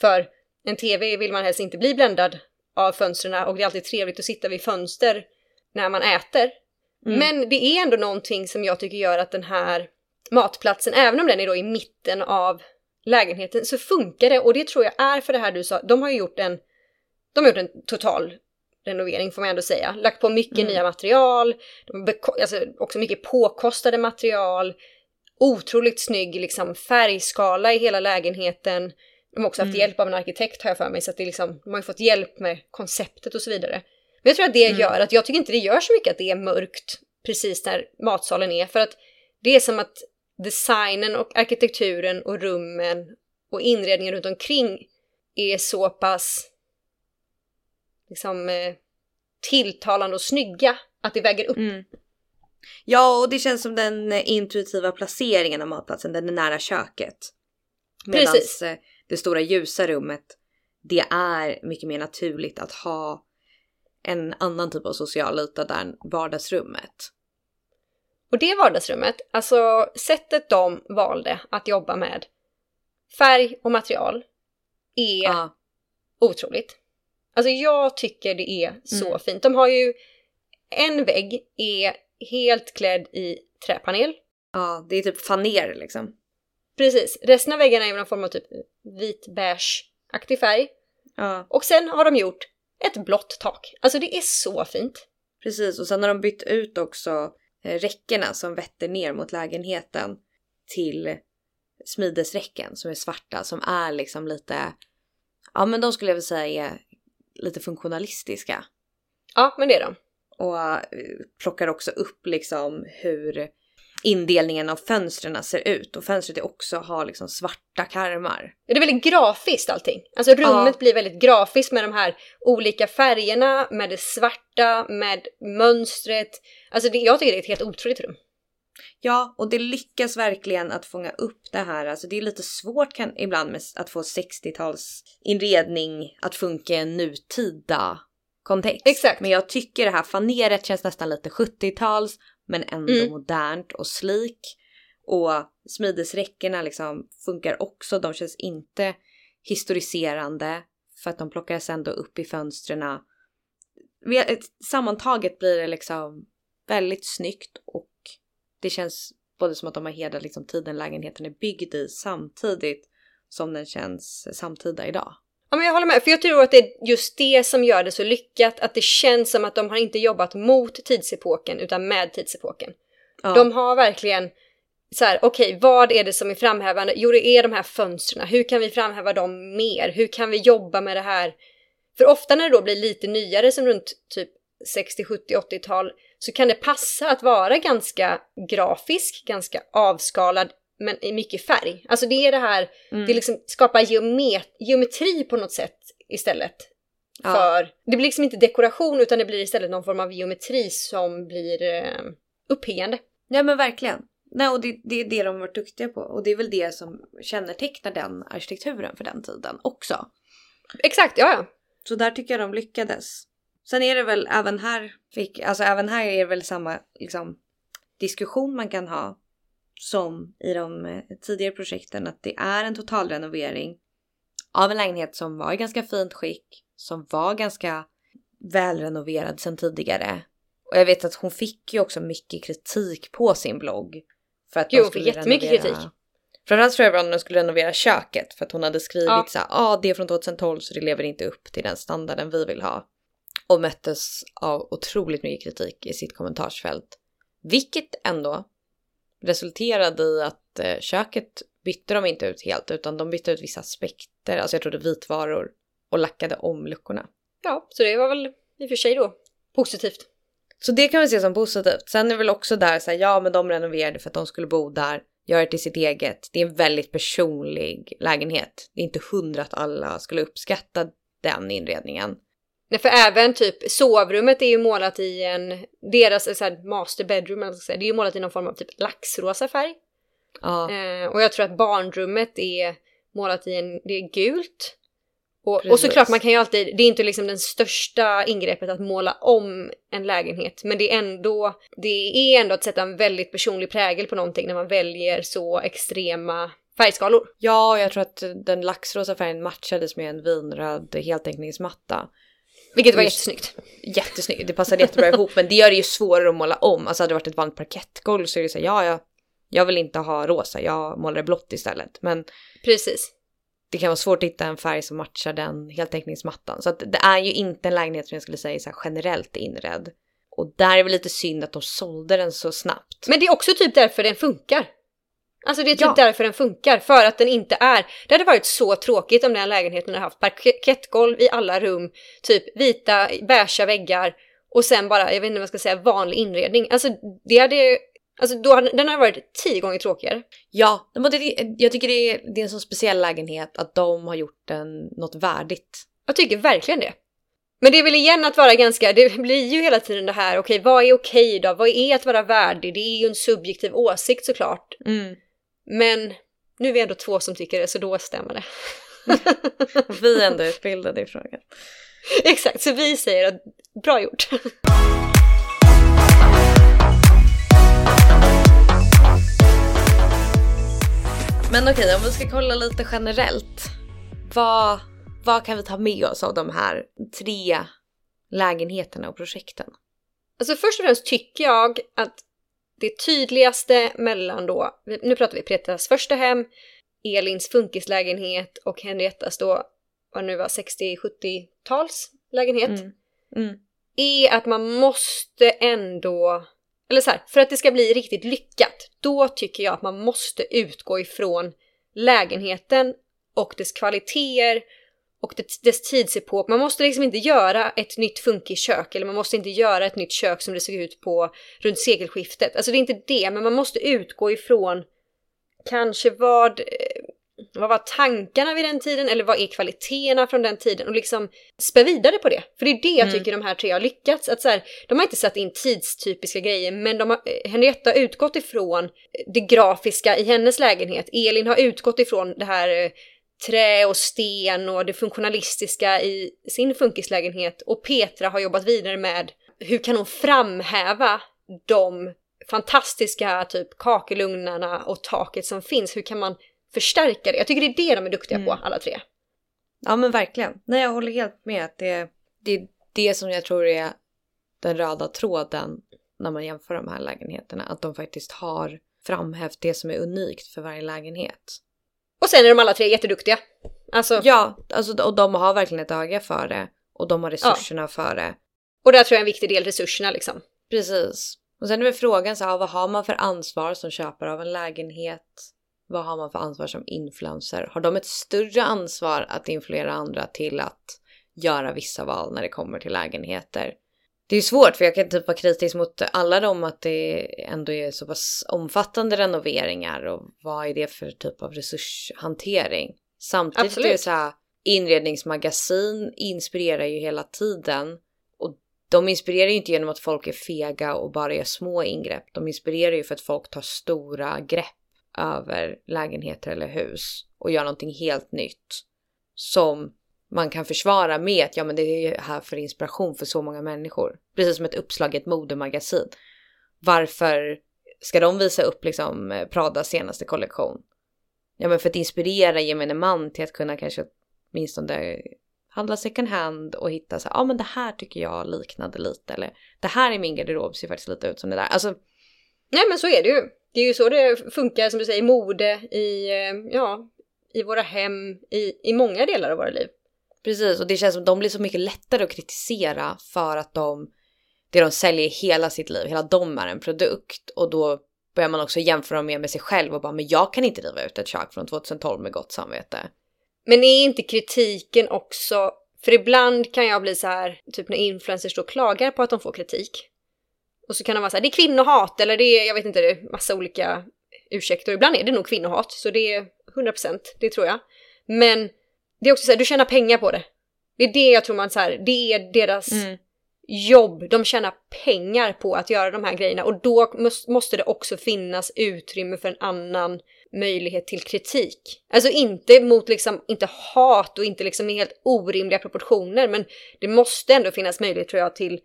För en tv vill man helst inte bli bländad av fönstren och det är alltid trevligt att sitta vid fönster när man äter. Mm. Men det är ändå någonting som jag tycker gör att den här matplatsen, även om den är då i mitten av lägenheten, så funkar det. Och det tror jag är för det här du sa, de har ju gjort en, de har gjort en total renovering får man ändå säga. Lagt på mycket Mm. nya material, alltså också mycket påkostade material. otroligt snygg liksom, färgskala i hela lägenheten. De har också haft Mm. hjälp av en arkitekt har jag för mig, så att det liksom, de har ju fått hjälp med konceptet och så vidare. Men jag tror att det Mm. gör att jag tycker inte det gör så mycket att det är mörkt precis där matsalen är, för att det är som att designen och arkitekturen och rummen och inredningen runt omkring är så pass liksom eh, tilltalande och snygga att det väger upp. Mm. Ja, och det känns som den eh, intuitiva placeringen av matplatsen, den är nära köket. Medan Precis. det stora ljusa rummet, det är mycket mer naturligt att ha en annan typ av social yta där än vardagsrummet. Och det vardagsrummet, alltså sättet de valde att jobba med färg och material är Ja, otroligt. Alltså jag tycker det är så Mm. fint. De har ju en vägg är helt klädd i träpanel. ja, det är typ faner liksom. Precis. Resten av väggarna är någon form av typ vit beige-aktig färg. Ja, Och sen har de gjort ett blått tak. Alltså det är så fint. precis. Och sen har de bytt ut också eh, räckena som vetter ner mot lägenheten till smidesräcken som är svarta som är liksom lite, ja men de skulle jag vilja säga är lite funktionalistiska. Ja, men det är de. Och eh, plockar också upp liksom hur indelningen av fönstren ser ut. Och fönstret också har liksom svarta karmar. Det är väldigt grafiskt allting. Alltså rummet Ja. blir väldigt grafiskt med de här olika färgerna, med det svarta, med mönstret. Alltså det, jag tycker det är ett helt otroligt rum. Ja, och det lyckas verkligen att fånga upp det här. Alltså det är lite svårt kan, ibland med att få 60-tals inredning att funka i en nutida kontext. Exakt. Men jag tycker det här faneret känns nästan lite 70-tals men ändå Mm. modernt och slik. Och smidesräckena liksom funkar också. De känns inte historiserande för att de plockas ändå upp i fönstren. Sammantaget blir det liksom väldigt snyggt och det känns både som att de har hedrat liksom tiden lägenheten är byggd i samtidigt som den känns samtida idag. Ja men jag håller med, för jag tror att det är just det som gör det så lyckat, att det känns som att de har inte jobbat mot tidsepoken utan med tidsepoken. Ja, De har verkligen så här, okej, vad är det som är framhävande? Jo, det är de här fönstren. Hur kan vi framhäva dem mer? Hur kan vi jobba med det här? För ofta när det då blir lite nyare, som runt typ 60, 70, 80-tal, så kan det passa att vara ganska grafisk, ganska avskalad, men i mycket färg. Alltså det är det här, mm. det liksom skapar geomet- geometri på något sätt istället. Ja. För det blir liksom inte dekoration utan det blir istället någon form av geometri som blir eh, uppiggande. Ja men verkligen. Nej, och det, det är det de har varit duktiga på och det är väl det som kännetecknar den arkitekturen för den tiden också. Exakt, ja ja. Så där tycker jag de lyckades. Sen är det väl även här, fick, alltså även här är det väl samma liksom, diskussion man kan ha som i de eh, tidigare projekten att det är en totalrenovering av en lägenhet som var i ganska fint skick, som var ganska välrenoverad sedan tidigare. Och jag vet att hon fick ju också mycket kritik på sin blogg. För att Jo, för skulle jättemycket renovera- kritik. Framförallt tror jag det var när de skulle renovera köket för att hon hade skrivit Ja. så här, ah, det är från 2012 så det lever inte upp till den standarden vi vill ha. Och möttes av otroligt mycket kritik i sitt kommentarsfält. Vilket ändå resulterade i att eh, köket bytte de inte ut helt utan de bytte ut vissa aspekter, alltså jag trodde vitvaror och lackade om luckorna. Ja, så det var väl i och för sig då positivt. Så det kan vi se som positivt. Sen är det väl också där så här, ja men de renoverade för att de skulle bo där, göra det till sitt eget. Det är en väldigt personlig lägenhet. Det är inte hundra att alla skulle uppskatta den inredningen. Nej, för även typ sovrummet är ju målat i en, deras så här, master bedroom, säga, det är ju målat i någon form av typ laxrosa färg. Ja, Eh, och jag tror att barnrummet är målat i en, det är gult. Och, och såklart man kan ju alltid, det är inte liksom den största ingreppet att måla om en lägenhet, men det är ändå, det är ändå att sätta en väldigt personlig prägel på någonting när man väljer så extrema färgskalor. ja jag tror att den laxrosa färgen matchades med en vinröd heltäckningsmatta. Vilket var Just- jättesnyggt. Jättesnyggt, det passade jättebra ihop men det gör det ju svårare att måla om. Alltså hade det varit ett vanligt parkettgolv så är det så här, ja, ja, jag vill inte ha rosa, jag målar det blått istället. Men Precis. det kan vara svårt att hitta en färg som matchar den heltäckningsmattan. Så att det är ju inte en lägenhet som jag skulle säga är så generellt inredd. Och där är väl lite synd att de sålde den så snabbt. Men det är också typ därför den funkar. Alltså det är typ Ja. därför den funkar, för att den inte är... Det hade varit så tråkigt om den lägenheten hade haft parkettgolv i alla rum, typ vita, beiga väggar och sen bara, jag vet inte vad jag ska säga, vanlig inredning. Alltså det hade... Alltså då den hade varit tio gånger tråkigare. Ja, jag tycker det är, det är en så speciell lägenhet att de har gjort den något värdigt. Jag tycker verkligen det. Men det är väl igen att vara ganska, det blir ju hela tiden det här, okej vad är okej då? Vad är att vara värdig? Det är ju en subjektiv åsikt såklart. Men nu är vi ändå två som tycker det, så då stämmer det. Vi är ändå utbildade i frågan. Exakt, så vi säger att bra gjort. Men okej, om vi ska kolla lite generellt. Vad, vad kan vi ta med oss av de här tre lägenheterna och projekten? Alltså först och främst tycker jag att det tydligaste mellan då, nu pratar vi Petras första hem, Elins funkislägenhet och Henriettas då, vad nu var, 60-70-tals lägenhet. Mm. Mm. är att man måste ändå, eller så här, för att det ska bli riktigt lyckat, då tycker jag att man måste utgå ifrån lägenheten och dess kvaliteter och dess, tidsepok. Man måste liksom inte göra ett nytt funkiskök eller man måste inte göra ett nytt kök som det såg ut på runt sekelskiftet. Alltså det är inte det, men man måste utgå ifrån kanske vad, eh, vad var tankarna vid den tiden eller vad är kvaliteterna från den tiden och liksom spä vidare på det. För det är det jag Mm. tycker de här tre har lyckats. Att så här, de har inte satt in tidstypiska grejer men de har, eh, Henrietta har utgått ifrån det grafiska i hennes lägenhet. Elin har utgått ifrån det här eh, trä och sten och det funktionalistiska i sin funkislägenhet och Petra har jobbat vidare med hur kan hon framhäva de fantastiska typ kakelugnarna och taket som finns. Hur kan man förstärka det? Jag tycker det är det de är duktiga på Mm. alla tre. Ja men verkligen. Nej jag håller helt med. att Det, det är det som jag tror är den röda tråden när man jämför de här lägenheterna. Att de faktiskt har framhävt det som är unikt för varje lägenhet. Och sen är de alla tre jätteduktiga. Alltså, Ja, alltså, och de har verkligen ett öga för det. Och de har resurserna för det. och där tror jag är en viktig del resurserna liksom. Precis. Och sen är väl frågan så här, vad har man för ansvar som köpare av en lägenhet? Vad har man för ansvar som influencer? Har de ett större ansvar att influera andra till att göra vissa val när det kommer till lägenheter? Det är svårt för jag kan typ vara kritisk mot alla dem att det ändå är så pass omfattande renoveringar och vad är det för typ av resurshantering? Samtidigt är det Absolut. så här, inredningsmagasin inspirerar ju hela tiden och de inspirerar ju inte genom att folk är fega och bara gör små ingrepp. De inspirerar ju för att folk tar stora grepp över lägenheter eller hus och gör någonting helt nytt som man kan försvara med att ja men det är ju här för inspiration för så många människor. Precis som ett uppslag i ett modemagasin. Varför ska de visa upp liksom Pradas senaste kollektion? Ja men för att inspirera gemene man till att kunna kanske åtminstone handla second hand och hitta så här, ja men det här tycker jag liknade lite eller det här i min garderob ser faktiskt lite ut som det där. Alltså Nej men så är det ju. Det är ju så det funkar som du säger, i mode, i, eh, ja, i våra hem, i, i många delar av våra liv. Precis, och det känns som att de blir så mycket lättare att kritisera för att de, det de säljer i hela sitt liv, hela de är en produkt. Och då börjar man också jämföra dem mer med sig själv och bara, men jag kan inte riva ut ett kök från 2012 med gott samvete. Men är inte kritiken också, för ibland kan jag bli så här, typ när influencers då klagar på att de får kritik. Och så kan de vara så här, det är kvinnohat eller det är, jag vet inte, det är massa olika ursäkter. Ibland är det nog kvinnohat, så det är 100%, det tror jag. Men det är också så här, du tjänar pengar på det. Det är det jag tror man så här, det är deras jobb. De tjänar pengar på att göra de här grejerna och då mås- måste det också finnas utrymme för en annan möjlighet till kritik. Alltså inte mot liksom, inte hat och inte liksom helt orimliga proportioner men det måste ändå finnas möjlighet tror jag till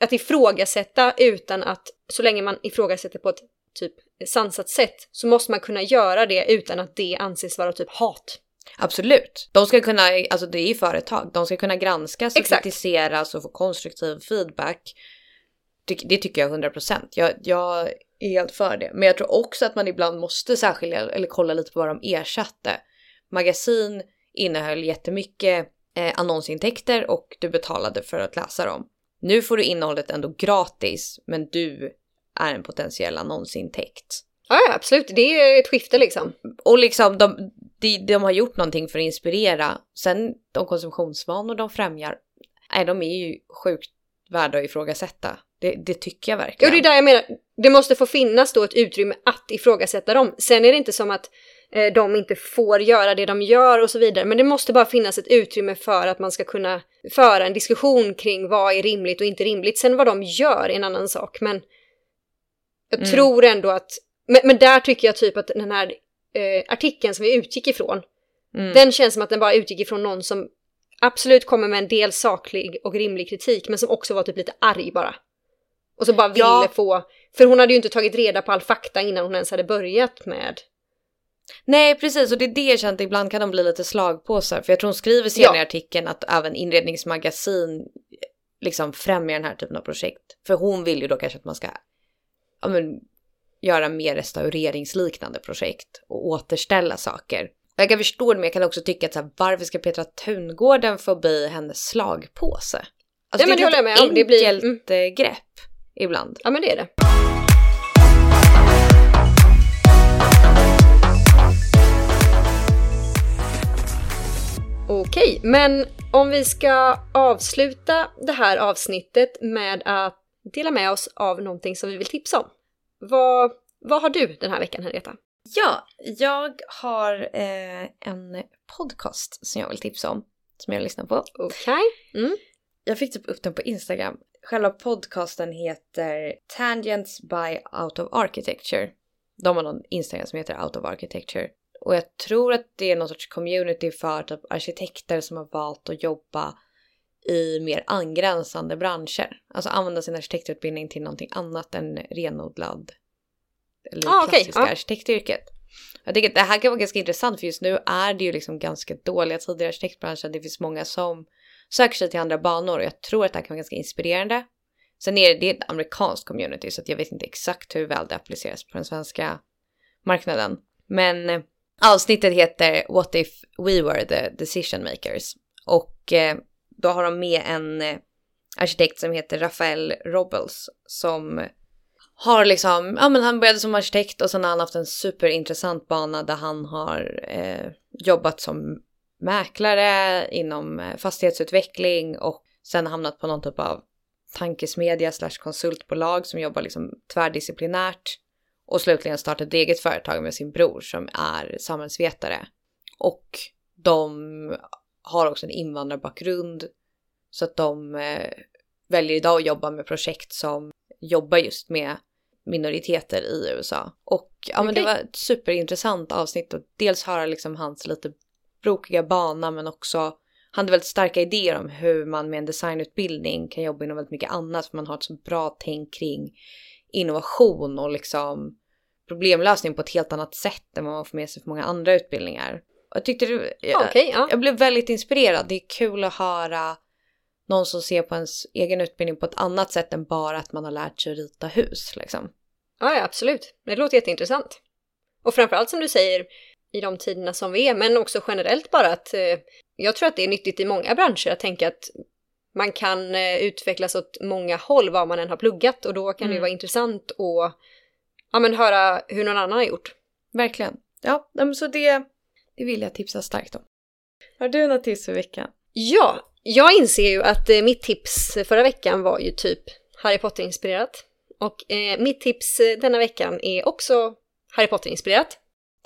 att ifrågasätta utan att, så länge man ifrågasätter på ett typ sansat sätt så måste man kunna göra det utan att det anses vara typ hat. Absolut. De ska kunna, alltså det är ju företag, de ska kunna granskas och Exakt. kritiseras och få konstruktiv feedback. Det, det tycker jag 100%. Jag, jag är helt för det. Men jag tror också att man ibland måste särskilja eller kolla lite på vad de ersatte. Magasin innehöll jättemycket eh, annonsintäkter och du betalade för att läsa dem. Nu får du innehållet ändå gratis, men du är en potentiell annonsintäkt. Ja, ja, absolut. Det är ett skifte liksom. Och liksom de, de, de har gjort någonting för att inspirera. Sen de konsumtionsvanor de främjar, nej de är ju sjukt värda att ifrågasätta. Det, det tycker jag Ja, verkligen. det är där jag menar. Det måste få finnas då ett utrymme att ifrågasätta dem. Sen är det inte som att eh, de inte får göra det de gör och så vidare. Men det måste bara finnas ett utrymme för att man ska kunna föra en diskussion kring vad är rimligt och inte rimligt. Sen vad de gör är en annan sak. Men jag Mm. tror ändå att... Men, men där tycker jag typ att den här eh, artikeln som vi utgick ifrån, Mm. den känns som att den bara utgick ifrån någon som absolut kommer med en del saklig och rimlig kritik, men som också var typ lite arg bara. Och så bara ville Ja. få... För hon hade ju inte tagit reda på all fakta innan hon ens hade börjat med... Nej precis och det är det jag känt att ibland kan de bli lite slagpåsar. För jag tror hon skriver senare Ja. i artikeln att även inredningsmagasin liksom främjar den här typen av projekt. För hon vill ju då kanske att man ska ja, men, göra mer restaureringsliknande projekt och återställa saker. Jag kan förstå det men jag kan också tycka att så här, varför ska Petra Tungården få bli hennes slagpåse? Alltså, Ja, men det håller jag med om. Det blir- enkelt mm. grepp ibland. Ja, men det är det. Okej, men om vi ska avsluta det här avsnittet med att dela med oss av någonting som vi vill tipsa om. Vad, vad har du den här veckan, Henrietta? Ja, jag har eh, en podcast som jag vill tipsa om. Som jag lyssnar på. Okej. Mm. Jag fick typ upp den på Instagram. Själva podcasten heter Tangents by Out of Architecture. De har någon Instagram som heter Out of Architecture. Och jag tror att det är någon sorts community för typ arkitekter som har valt att jobba i mer angränsande branscher. Alltså använda sin arkitektutbildning till någonting annat än renodlad eller Ah, klassiska ja. arkitektyrket. Jag tycker att det här kan vara ganska intressant för just nu är det ju liksom ganska dåliga tider i arkitektbranschen. Det finns många som söker sig till andra banor och jag tror att det här kan vara ganska inspirerande. Sen är det, det är ett amerikanskt community så jag vet inte exakt hur väl det appliceras på den svenska marknaden. Men eh, avsnittet heter What if we were the decision makers? Och eh, då har de med en eh, arkitekt som heter Rafael Robles som har liksom, ja men han började som arkitekt och sen har han haft en superintressant bana där han har eh, jobbat som mäklare inom eh, fastighetsutveckling och sen hamnat på någon typ av tankesmedja slash konsultbolag som jobbar liksom tvärdisciplinärt och slutligen startat ett eget företag med sin bror som är samhällsvetare. Och de har också en invandrarbakgrund så att de eh, väljer idag att jobba med projekt som jobbar just med minoriteter i USA. Och ja, men det var ett superintressant avsnitt och dels höra liksom hans lite brokiga bana men också han hade väldigt starka idéer om hur man med en designutbildning kan jobba inom väldigt mycket annat för man har ett så bra tänk kring innovation och liksom problemlösning på ett helt annat sätt än vad man får med sig för många andra utbildningar. Jag tyckte det, jag, ja. jag blev väldigt inspirerad. Det är kul att höra någon som ser på ens egen utbildning på ett annat sätt än bara att man har lärt sig att rita hus liksom. Ja, ja, absolut. Det låter jätteintressant. Och framförallt som du säger, i de tiderna som vi är, men också generellt bara att eh, jag tror att det är nyttigt i många branscher att tänka att man kan eh, utvecklas åt många håll vad man än har pluggat och då kan det Mm. vara intressant att ja, men höra hur någon annan har gjort. Verkligen. Ja, så det, det vill jag tipsa starkt om. Har du något tips för veckan? Ja, jag inser ju att eh, mitt tips förra veckan var ju typ Harry Potter-inspirerat. Och eh, mitt tips eh, denna veckan är också Harry Potter-inspirerat.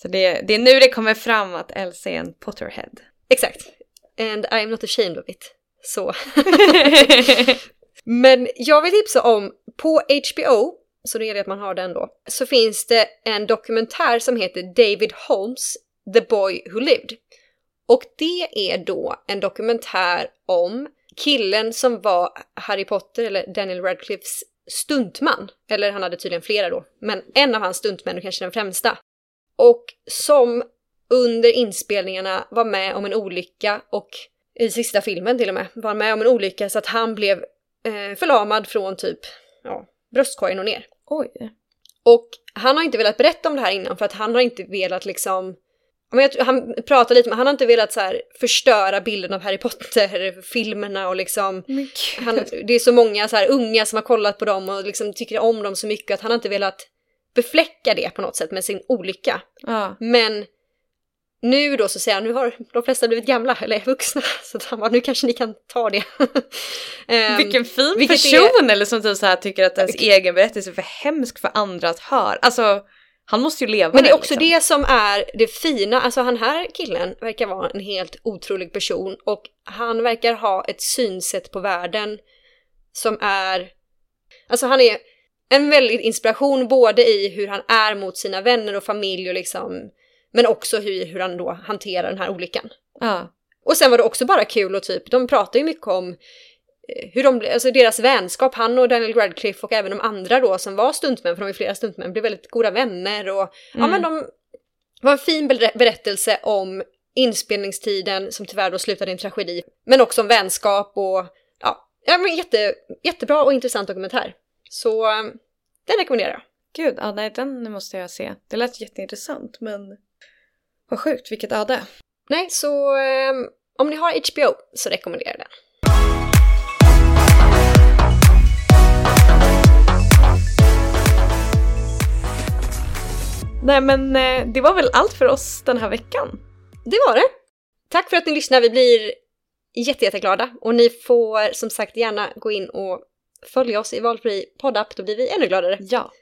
Så det, det är nu det kommer fram att Elsa är en Potterhead. Exakt. And I'm not ashamed of it. Så. Men jag vill tipsa om, på HBO, så det är det att man har den då, så finns det en dokumentär som heter David Holmes, The Boy Who Lived. Och det är då en dokumentär om killen som var Harry Potter, eller Daniel Radcliffes stuntman. Eller han hade tydligen flera då, men en av hans stuntmän och kanske den främsta. Och som under inspelningarna var med om en olycka och i sista filmen till och med var med om en olycka så att han blev eh, förlamad från typ ja, bröstkorgen och ner. Oj. Och han har inte velat berätta om det här innan för att han har inte velat liksom han pratar lite men han har inte velat så här förstöra bilden av Harry Potter-filmerna och liksom han, det är så många så här unga som har kollat på dem och liksom tycker om dem så mycket att han har inte velat befläcka det på något sätt med sin olycka. Ja. Men nu då så säger han, nu har de flesta blivit gamla eller vuxna, så han bara, nu kanske ni kan ta det. Ehm, Vilken fin person! Eller som typ så här tycker att ens egen berättelse är för hemsk för andra att höra. Alltså, han måste ju leva Men det är också liksom. det som är det fina, alltså han här killen verkar vara en helt otrolig person och han verkar ha ett synsätt på världen som är, alltså han är en väldigt inspiration både i hur han är mot sina vänner och familj och liksom, men också hur, hur han då hanterar den här olyckan. Ja. Och sen var det också bara kul och typ, de pratar ju mycket om hur de, alltså deras vänskap, han och Daniel Radcliffe och även de andra då som var stuntmän, för de är flera stuntmän, blev väldigt goda vänner och ja Mm. men de det var en fin ber- berättelse om inspelningstiden som tyvärr då slutade i en tragedi, men också om vänskap och ja, ja men jätte, jättebra och intressant dokumentär. Så eh, den rekommenderar jag. Gud, ja, nej, den måste jag se. Det lät jätteintressant, men vad sjukt, vilket öde. Nej, så eh, om ni har HBO så rekommenderar jag den. Nej, men eh, det var väl allt för oss den här veckan. Det var det. Tack för att ni lyssnar. Vi blir jätte, jätteglada. Och ni får som sagt gärna gå in och följa oss i valfri poddapp. Då blir vi ännu gladare. Ja.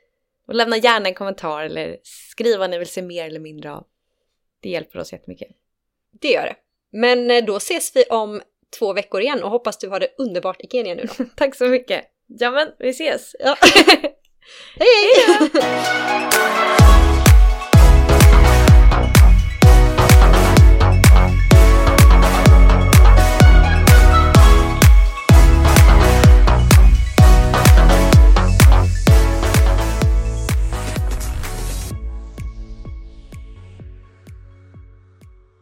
Och lämna gärna en kommentar eller skriv vad ni vill se mer eller mindre av. Det hjälper oss jättemycket. Det gör det. Men eh, då ses vi om två veckor igen och hoppas du har det underbart i Kenya nu då. Tack så mycket. Ja men, vi ses. Ja. hej! hej!